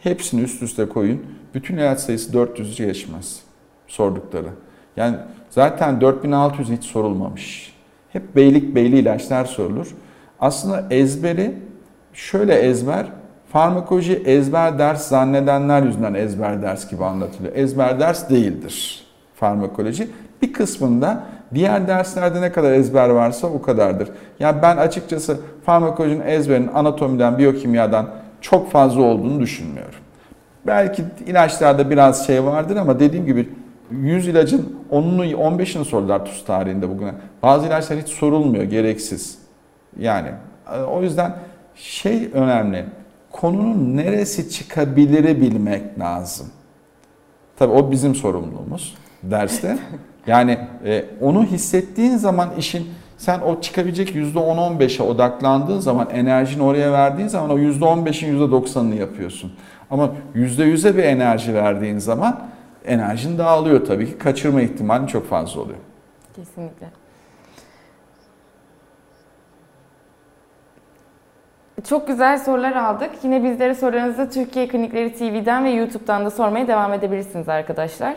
hepsini üst üste koyun. Bütün ilaç sayısı 400'ü geçmez sordukları. Yani zaten 4600 hiç sorulmamış. Hep beylik beyli ilaçlar sorulur. Aslında ezberi şöyle ezber, farmakoloji ezber ders zannedenler yüzünden ezber ders gibi anlatılıyor. Ezber ders değildir farmakoloji. Bir kısmında diğer derslerde ne kadar ezber varsa o kadardır. Yani ben açıkçası farmakolojinin ezberinin anatomiden, biyokimyadan çok fazla olduğunu düşünmüyorum. Belki ilaçlarda biraz şey vardır ama dediğim gibi 100 ilacın 10'unu 15'ini sorular TUS tarihinde bugüne. Bazı ilaçlar hiç sorulmuyor gereksiz. Yani o yüzden şey önemli. Konunun neresi çıkabiliri bilmek lazım. Tabii o bizim sorumluluğumuz derste. <laughs> Yani e, onu hissettiğin zaman işin sen o çıkabilecek %10-15'e odaklandığın zaman enerjini oraya verdiğin zaman o %15'in %90'ını yapıyorsun. Ama %100'e bir enerji verdiğin zaman enerjin dağılıyor tabii ki. Kaçırma ihtimalin çok fazla oluyor. Kesinlikle. Çok güzel sorular aldık. Yine bizlere sorularınızı Türkiye Klinikleri TV'den ve YouTube'dan da sormaya devam edebilirsiniz arkadaşlar.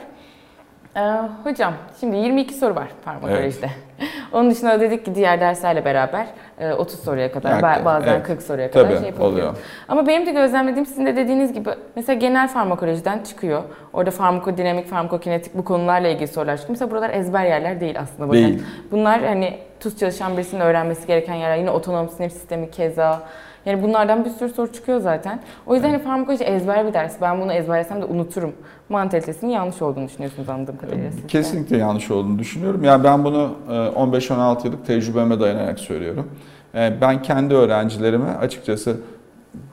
Ee, hocam şimdi 22 soru var farmakolojide. <laughs> Onun dışında dedik ki diğer derslerle beraber e, 30 soruya kadar Yani, ba- bazen evet. 40 soruya kadar Tabii, şey yapabiliyor. oluyor. Ama benim de gözlemlediğim sizin de dediğiniz gibi mesela genel farmakolojiden çıkıyor. Orada farmakodinamik, farmakokinetik bu konularla ilgili sorular çıkıyor. Mesela buralar ezber yerler değil aslında. Bakın. Değil. Bunlar hani tuz çalışan birisinin öğrenmesi gereken yerler. Yine otonom sinir sistemi keza. Yani bunlardan bir sürü soru çıkıyor zaten. O yüzden hani farmakoloji ezber bir ders. Ben bunu ezberlesem de unuturum. Mantalitesinin yanlış olduğunu düşünüyorsunuz anladığım kadarıyla siz. Kesinlikle yanlış olduğunu düşünüyorum. Yani ben bunu e, 15-16 yıllık tecrübeme dayanarak söylüyorum. E, Ben kendi öğrencilerime açıkçası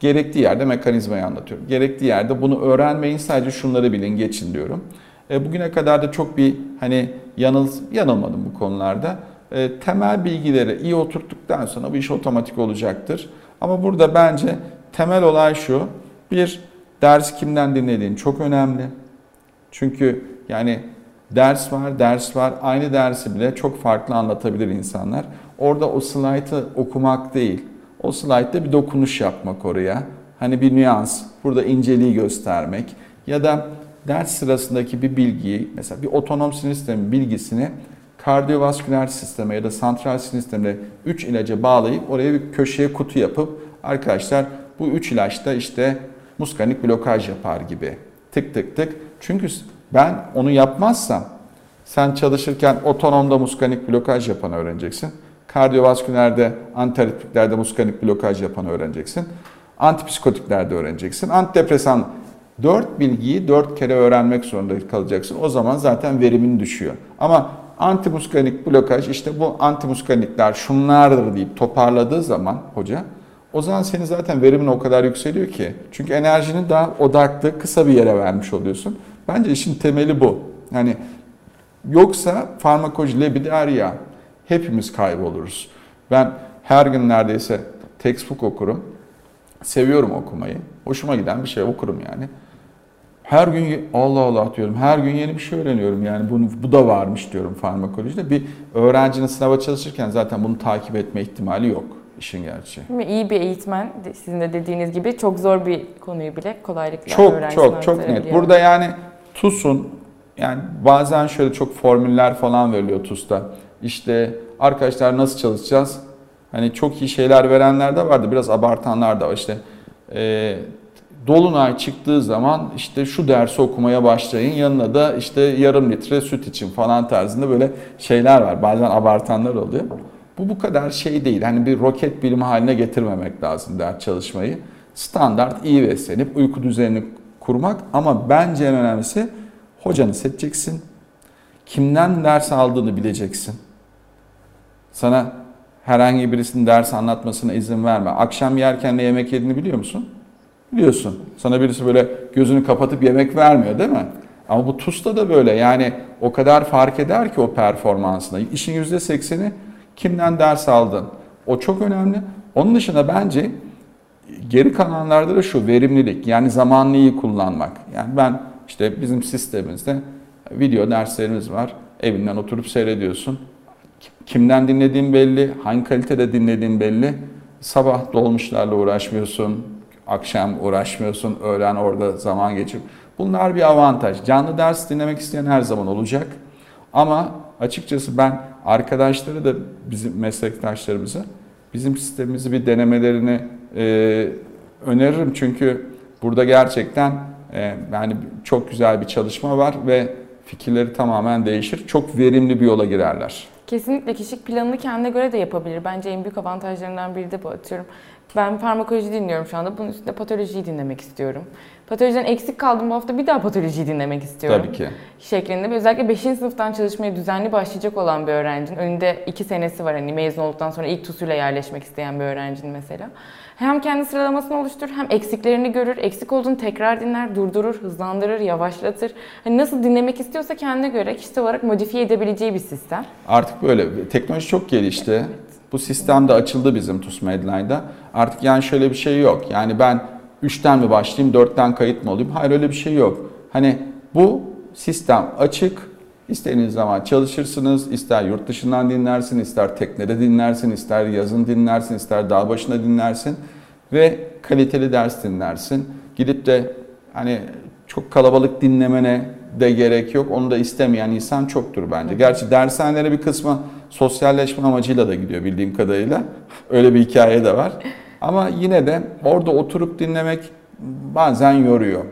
gerektiği yerde mekanizmayı anlatıyorum. Gerektiği yerde bunu öğrenmeyin sadece şunları bilin geçin diyorum. E, Bugüne kadar da çok bir hani yanıl, yanılmadım bu konularda. E, Temel bilgileri iyi oturttuktan sonra bu iş otomatik olacaktır. Ama burada bence temel olay şu. Bir, ders kimden dinlediğin çok önemli. Çünkü yani ders var, ders var. Aynı dersi bile çok farklı anlatabilir insanlar. Orada o slaytı okumak değil. O slaytta bir dokunuş yapmak oraya. Hani bir nüans, burada inceliği göstermek. Ya da ders sırasındaki bir bilgiyi, mesela bir otonom sinir sistemi bilgisini kardiyovasküler sisteme ya da santral sinir sistemine 3 ilaca bağlayıp oraya bir köşeye kutu yapıp arkadaşlar bu 3 ilaçta işte muskanik blokaj yapar gibi. Tık tık tık. Çünkü ben onu yapmazsam sen çalışırken otonomda muskanik blokaj yapanı öğreneceksin. Kardiyovaskülerde, antiaritmiklerde muskanik blokaj yapanı öğreneceksin. Antipsikotiklerde öğreneceksin. Antidepresan dört bilgiyi dört kere öğrenmek zorunda kalacaksın. O zaman zaten verimin düşüyor. Ama antimuskanik blokaj işte bu antimuskanikler şunlardır deyip toparladığı zaman hoca o zaman senin zaten verimin o kadar yükseliyor ki. Çünkü enerjini daha odaklı, kısa bir yere vermiş oluyorsun. Bence işin temeli bu. Yani yoksa farmakoloji lebiderya hepimiz kayboluruz. Ben her gün neredeyse textbook okurum. Seviyorum okumayı. Hoşuma giden bir şey okurum yani. Her gün Allah Allah diyorum. Her gün yeni bir şey öğreniyorum. Yani bunu bu da varmış diyorum farmakolojide. Bir öğrencinin sınava çalışırken zaten bunu takip etme ihtimali yok işin gerçeği. Değil mi? İyi bir eğitmen sizin de dediğiniz gibi çok zor bir konuyu bile kolaylıkla Çok çok çok net. Burada yani TUS'un yani bazen şöyle çok formüller falan veriliyor TUS'ta. İşte arkadaşlar nasıl çalışacağız? Hani çok iyi şeyler verenler de vardı. Biraz abartanlar da var. İşte e, Dolunay çıktığı zaman işte şu dersi okumaya başlayın. Yanına da işte yarım litre süt için falan tarzında böyle şeyler var. Bazen abartanlar oluyor. Bu bu kadar şey değil. Hani bir roket bilimi haline getirmemek lazım ders çalışmayı. Standart iyi beslenip uyku düzenini kurmak ama bence en önemlisi hocanı seçeceksin. Kimden ders aldığını bileceksin. Sana herhangi birisinin ders anlatmasına izin verme. Akşam yerken ne yemek yediğini biliyor musun? Biliyorsun. Sana birisi böyle gözünü kapatıp yemek vermiyor değil mi? Ama bu TUS'ta da böyle. Yani o kadar fark eder ki o performansına. İşin %80'i kimden ders aldın. O çok önemli. Onun dışında bence geri kalanlarda da şu verimlilik. Yani zamanını iyi kullanmak. Yani ben işte bizim sistemimizde video derslerimiz var. Evinden oturup seyrediyorsun. Kimden dinlediğin belli, hangi kalitede dinlediğin belli. Sabah dolmuşlarla uğraşmıyorsun, akşam uğraşmıyorsun, öğlen orada zaman geçip. Bunlar bir avantaj. Canlı ders dinlemek isteyen her zaman olacak. Ama açıkçası ben arkadaşları da bizim meslektaşlarımızı bizim sistemimizi bir denemelerini e, öneririm. Çünkü burada gerçekten e, yani çok güzel bir çalışma var ve fikirleri tamamen değişir. Çok verimli bir yola girerler. Kesinlikle kişilik planını kendine göre de yapabilir. Bence en büyük avantajlarından biri de bu atıyorum. Ben farmakoloji dinliyorum şu anda. Bunun üstünde patolojiyi dinlemek istiyorum. Patolojiden eksik kaldım bu hafta bir daha patolojiyi dinlemek istiyorum. Tabii ki. Şeklinde. Özellikle 5. sınıftan çalışmaya düzenli başlayacak olan bir öğrencinin önünde 2 senesi var hani mezun olduktan sonra ilk TUS'uyla yerleşmek isteyen bir öğrencinin mesela. Hem kendi sıralamasını oluşturur hem eksiklerini görür, eksik olduğunu tekrar dinler, durdurur, hızlandırır, yavaşlatır. Hani nasıl dinlemek istiyorsa kendine göre kişisel olarak modifiye edebileceği bir sistem. Artık böyle teknoloji çok gelişti. Bu sistem de açıldı bizim TUS Medline'da. Artık yani şöyle bir şey yok. Yani ben 3'ten mi başlayayım, 4'ten kayıt mı olayım? Hayır öyle bir şey yok. Hani bu sistem açık. İstediğiniz zaman çalışırsınız. ister yurt dışından dinlersin, ister teknede dinlersin, ister yazın dinlersin, ister dağ başında dinlersin. Ve kaliteli ders dinlersin. Gidip de hani çok kalabalık dinlemene de gerek yok. Onu da istemeyen insan çoktur bence. Gerçi dershanelere bir kısmı sosyalleşme amacıyla da gidiyor bildiğim kadarıyla. Öyle bir hikaye de var. Ama yine de orada oturup dinlemek bazen yoruyor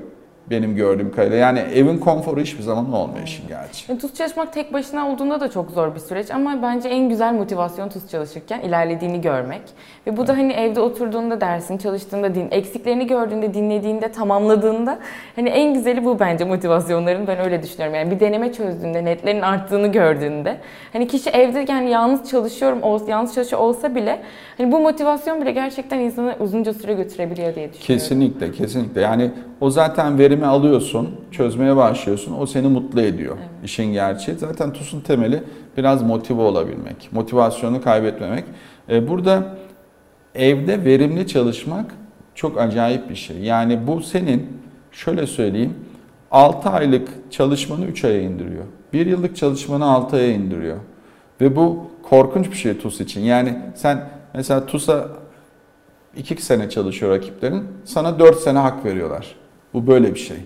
benim gördüğüm kadarıyla. Yani evin konforu hiçbir zaman olmuyor işin gerçi. Yani TUS çalışmak tek başına olduğunda da çok zor bir süreç ama bence en güzel motivasyon TUS çalışırken ilerlediğini görmek. Ve bu da hani evde oturduğunda dersin, çalıştığında din, eksiklerini gördüğünde, dinlediğinde, tamamladığında hani en güzeli bu bence motivasyonların ben öyle düşünüyorum. Yani bir deneme çözdüğünde, netlerin arttığını gördüğünde hani kişi evde yani yalnız çalışıyorum, yalnız çalışıyor olsa bile hani bu motivasyon bile gerçekten insanı uzunca süre götürebiliyor diye düşünüyorum. Kesinlikle, kesinlikle. Yani o zaten verimi alıyorsun, çözmeye başlıyorsun. O seni mutlu ediyor. Evet. İşin gerçeği. Zaten TUS'un temeli biraz motive olabilmek. Motivasyonu kaybetmemek. Ee, burada evde verimli çalışmak çok acayip bir şey. Yani bu senin şöyle söyleyeyim 6 aylık çalışmanı 3 aya indiriyor. 1 yıllık çalışmanı 6 aya indiriyor. Ve bu korkunç bir şey TUS için. Yani sen mesela TUS'a 2 sene çalışıyor rakiplerin. Sana 4 sene hak veriyorlar. Bu böyle bir şey.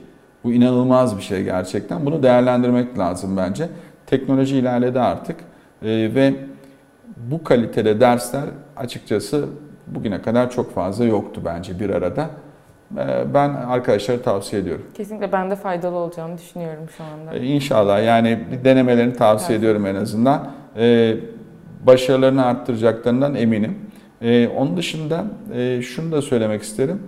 Bu inanılmaz bir şey gerçekten. Bunu değerlendirmek lazım bence. Teknoloji ilerledi artık ee, ve bu kalitede dersler açıkçası bugüne kadar çok fazla yoktu bence bir arada. Ee, ben arkadaşlara tavsiye ediyorum. Kesinlikle ben de faydalı olacağını düşünüyorum şu anda. Ee, inşallah yani denemelerini tavsiye evet. ediyorum en azından. Başarılarını arttıracaklarından eminim. Onun dışında e, şunu da söylemek isterim.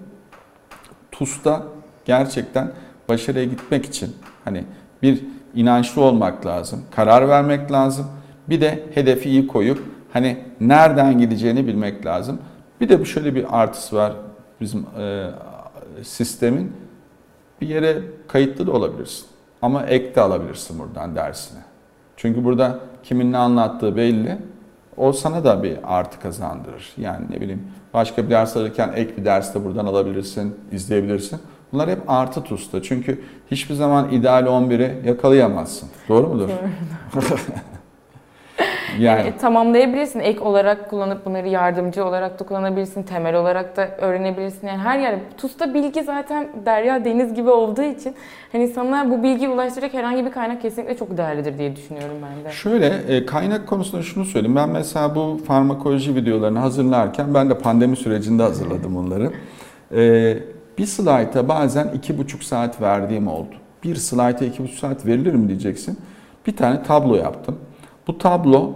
TUS'ta gerçekten başarıya gitmek için hani bir inançlı olmak lazım, karar vermek lazım. Bir de hedefi iyi koyup hani nereden gideceğini bilmek lazım. Bir de bu şöyle bir artısı var bizim e, sistemin. Bir yere kayıtlı da olabilirsin. Ama ek de alabilirsin buradan dersini. Çünkü burada kimin ne anlattığı belli. O sana da bir artı kazandırır. Yani ne bileyim başka bir ders alırken ek bir ders de buradan alabilirsin, izleyebilirsin. Bunlar hep artı TUS'ta. Çünkü hiçbir zaman ideal 11'i yakalayamazsın. Doğru mudur? Doğru. <laughs> Yani, yani tamamlayabilirsin. Ek olarak kullanıp bunları yardımcı olarak da kullanabilirsin. Temel olarak da öğrenebilirsin. Yani her yer. TUS'ta bilgi zaten derya deniz gibi olduğu için hani sana bu bilgiyi ulaştıracak herhangi bir kaynak kesinlikle çok değerlidir diye düşünüyorum ben de. Şöyle e, kaynak konusunda şunu söyleyeyim. Ben mesela bu farmakoloji videolarını hazırlarken ben de pandemi sürecinde hazırladım bunları. E, bir slayta bazen iki buçuk saat verdiğim oldu. Bir slayta iki buçuk saat verilir mi diyeceksin. Bir tane tablo yaptım. Bu tablo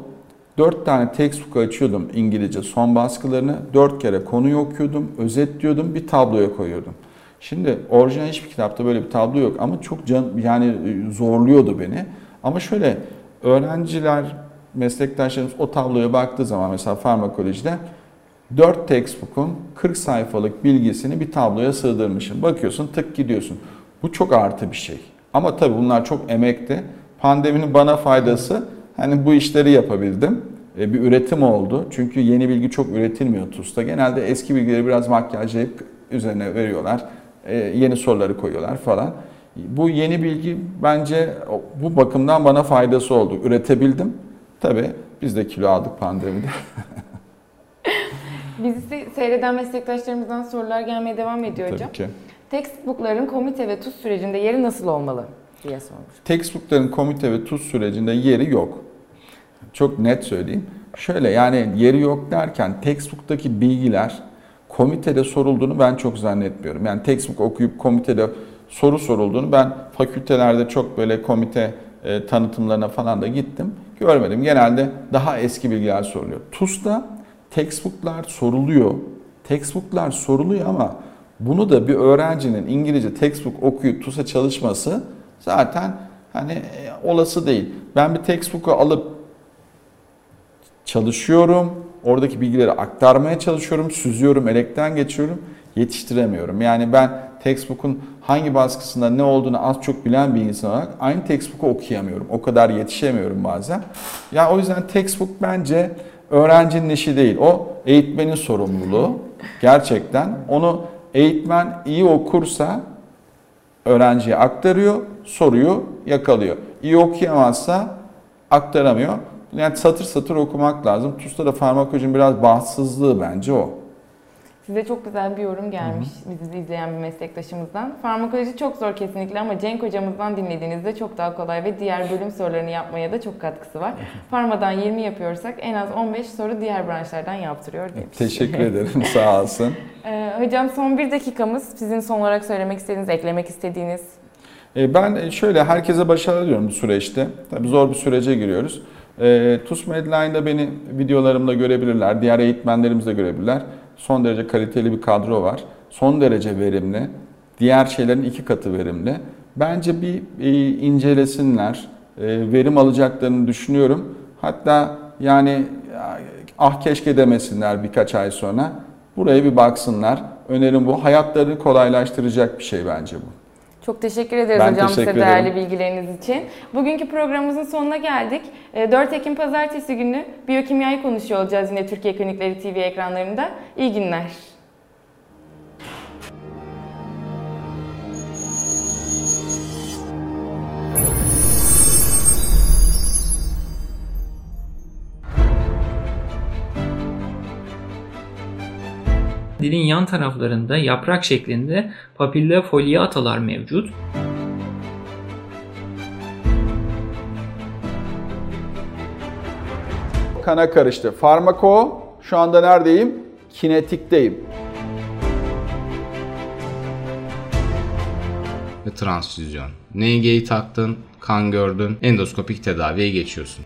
dört tane textbook açıyordum İngilizce son baskılarını. Dört kere konuyu okuyordum, özetliyordum, bir tabloya koyuyordum. Şimdi orijinal hiçbir kitapta böyle bir tablo yok ama çok can, yani e, zorluyordu beni. Ama şöyle öğrenciler, meslektaşlarımız o tabloya baktığı zaman mesela farmakolojide 4 textbook'un 40 sayfalık bilgisini bir tabloya sığdırmışım. Bakıyorsun tık gidiyorsun. Bu çok artı bir şey. Ama tabii bunlar çok emekti. Pandeminin bana faydası hani bu işleri yapabildim. E, bir üretim oldu. Çünkü yeni bilgi çok üretilmiyor TUS'ta. Genelde eski bilgileri biraz makyajlayıp üzerine veriyorlar. E, yeni soruları koyuyorlar falan. Bu yeni bilgi bence bu bakımdan bana faydası oldu. Üretebildim. Tabii biz de kilo aldık pandemide. <laughs> Bizi seyreden meslektaşlarımızdan sorular gelmeye devam ediyor hocam. Tabii ki. Textbook'ların komite ve TUS sürecinde yeri nasıl olmalı diye sormuş. Textbook'ların komite ve TUS sürecinde yeri yok. Çok net söyleyeyim. Şöyle yani yeri yok derken textbook'taki bilgiler komitede sorulduğunu ben çok zannetmiyorum. Yani textbook okuyup komitede soru sorulduğunu ben fakültelerde çok böyle komite e, tanıtımlarına falan da gittim. Görmedim. Genelde daha eski bilgiler soruluyor. TUS'ta textbook'lar soruluyor. Textbook'lar soruluyor ama bunu da bir öğrencinin İngilizce textbook okuyup TUS'a çalışması zaten hani e, olası değil. Ben bir textbook'u alıp çalışıyorum. Oradaki bilgileri aktarmaya çalışıyorum. Süzüyorum, elekten geçiyorum. Yetiştiremiyorum. Yani ben textbook'un hangi baskısında ne olduğunu az çok bilen bir insan olarak aynı textbook'u okuyamıyorum. O kadar yetişemiyorum bazen. Ya o yüzden textbook bence öğrencinin işi değil. O eğitmenin sorumluluğu. Gerçekten onu eğitmen iyi okursa öğrenciye aktarıyor, soruyu yakalıyor. İyi okuyamazsa aktaramıyor. Yani satır satır okumak lazım. TUS'ta da farmakolojinin biraz bahtsızlığı bence o. Size çok güzel bir yorum gelmiş bizi izleyen bir meslektaşımızdan. Farmakoloji çok zor kesinlikle ama Cenk hocamızdan dinlediğinizde çok daha kolay ve diğer bölüm sorularını yapmaya da çok katkısı var. Farmadan 20 yapıyorsak en az 15 soru diğer branşlardan yaptırıyor demiş. Teşekkür <laughs> ederim sağ olsun. Ee, hocam son bir dakikamız. Sizin son olarak söylemek istediğiniz, eklemek istediğiniz. E, Ben şöyle herkese başarılı diliyorum bu süreçte. Tabii zor bir sürece giriyoruz. E, TUS Medline'da beni videolarımda görebilirler. Diğer eğitmenlerimiz de görebilirler. Son derece kaliteli bir kadro var. Son derece verimli. Diğer şeylerin iki katı verimli. Bence bir e, incelesinler. E, verim alacaklarını düşünüyorum. Hatta yani ah keşke demesinler birkaç ay sonra. Buraya bir baksınlar. Önerim bu. Hayatlarını kolaylaştıracak bir şey bence bu. Çok teşekkür ederiz Ben hocam teşekkür size değerli ederim. bilgileriniz için. Bugünkü programımızın sonuna geldik. Ee, 4 Ekim Pazartesi günü biyokimyayı konuşuyor olacağız yine Türkiye Klinikleri TV ekranlarında. İyi günler. Dilin yan taraflarında yaprak şeklinde papilla foliatalar mevcut. kana karıştı. Farmako şu anda neredeyim? Kinetikteyim. Ve transfüzyon. NG'yi taktın, kan gördün, endoskopik tedaviye geçiyorsun.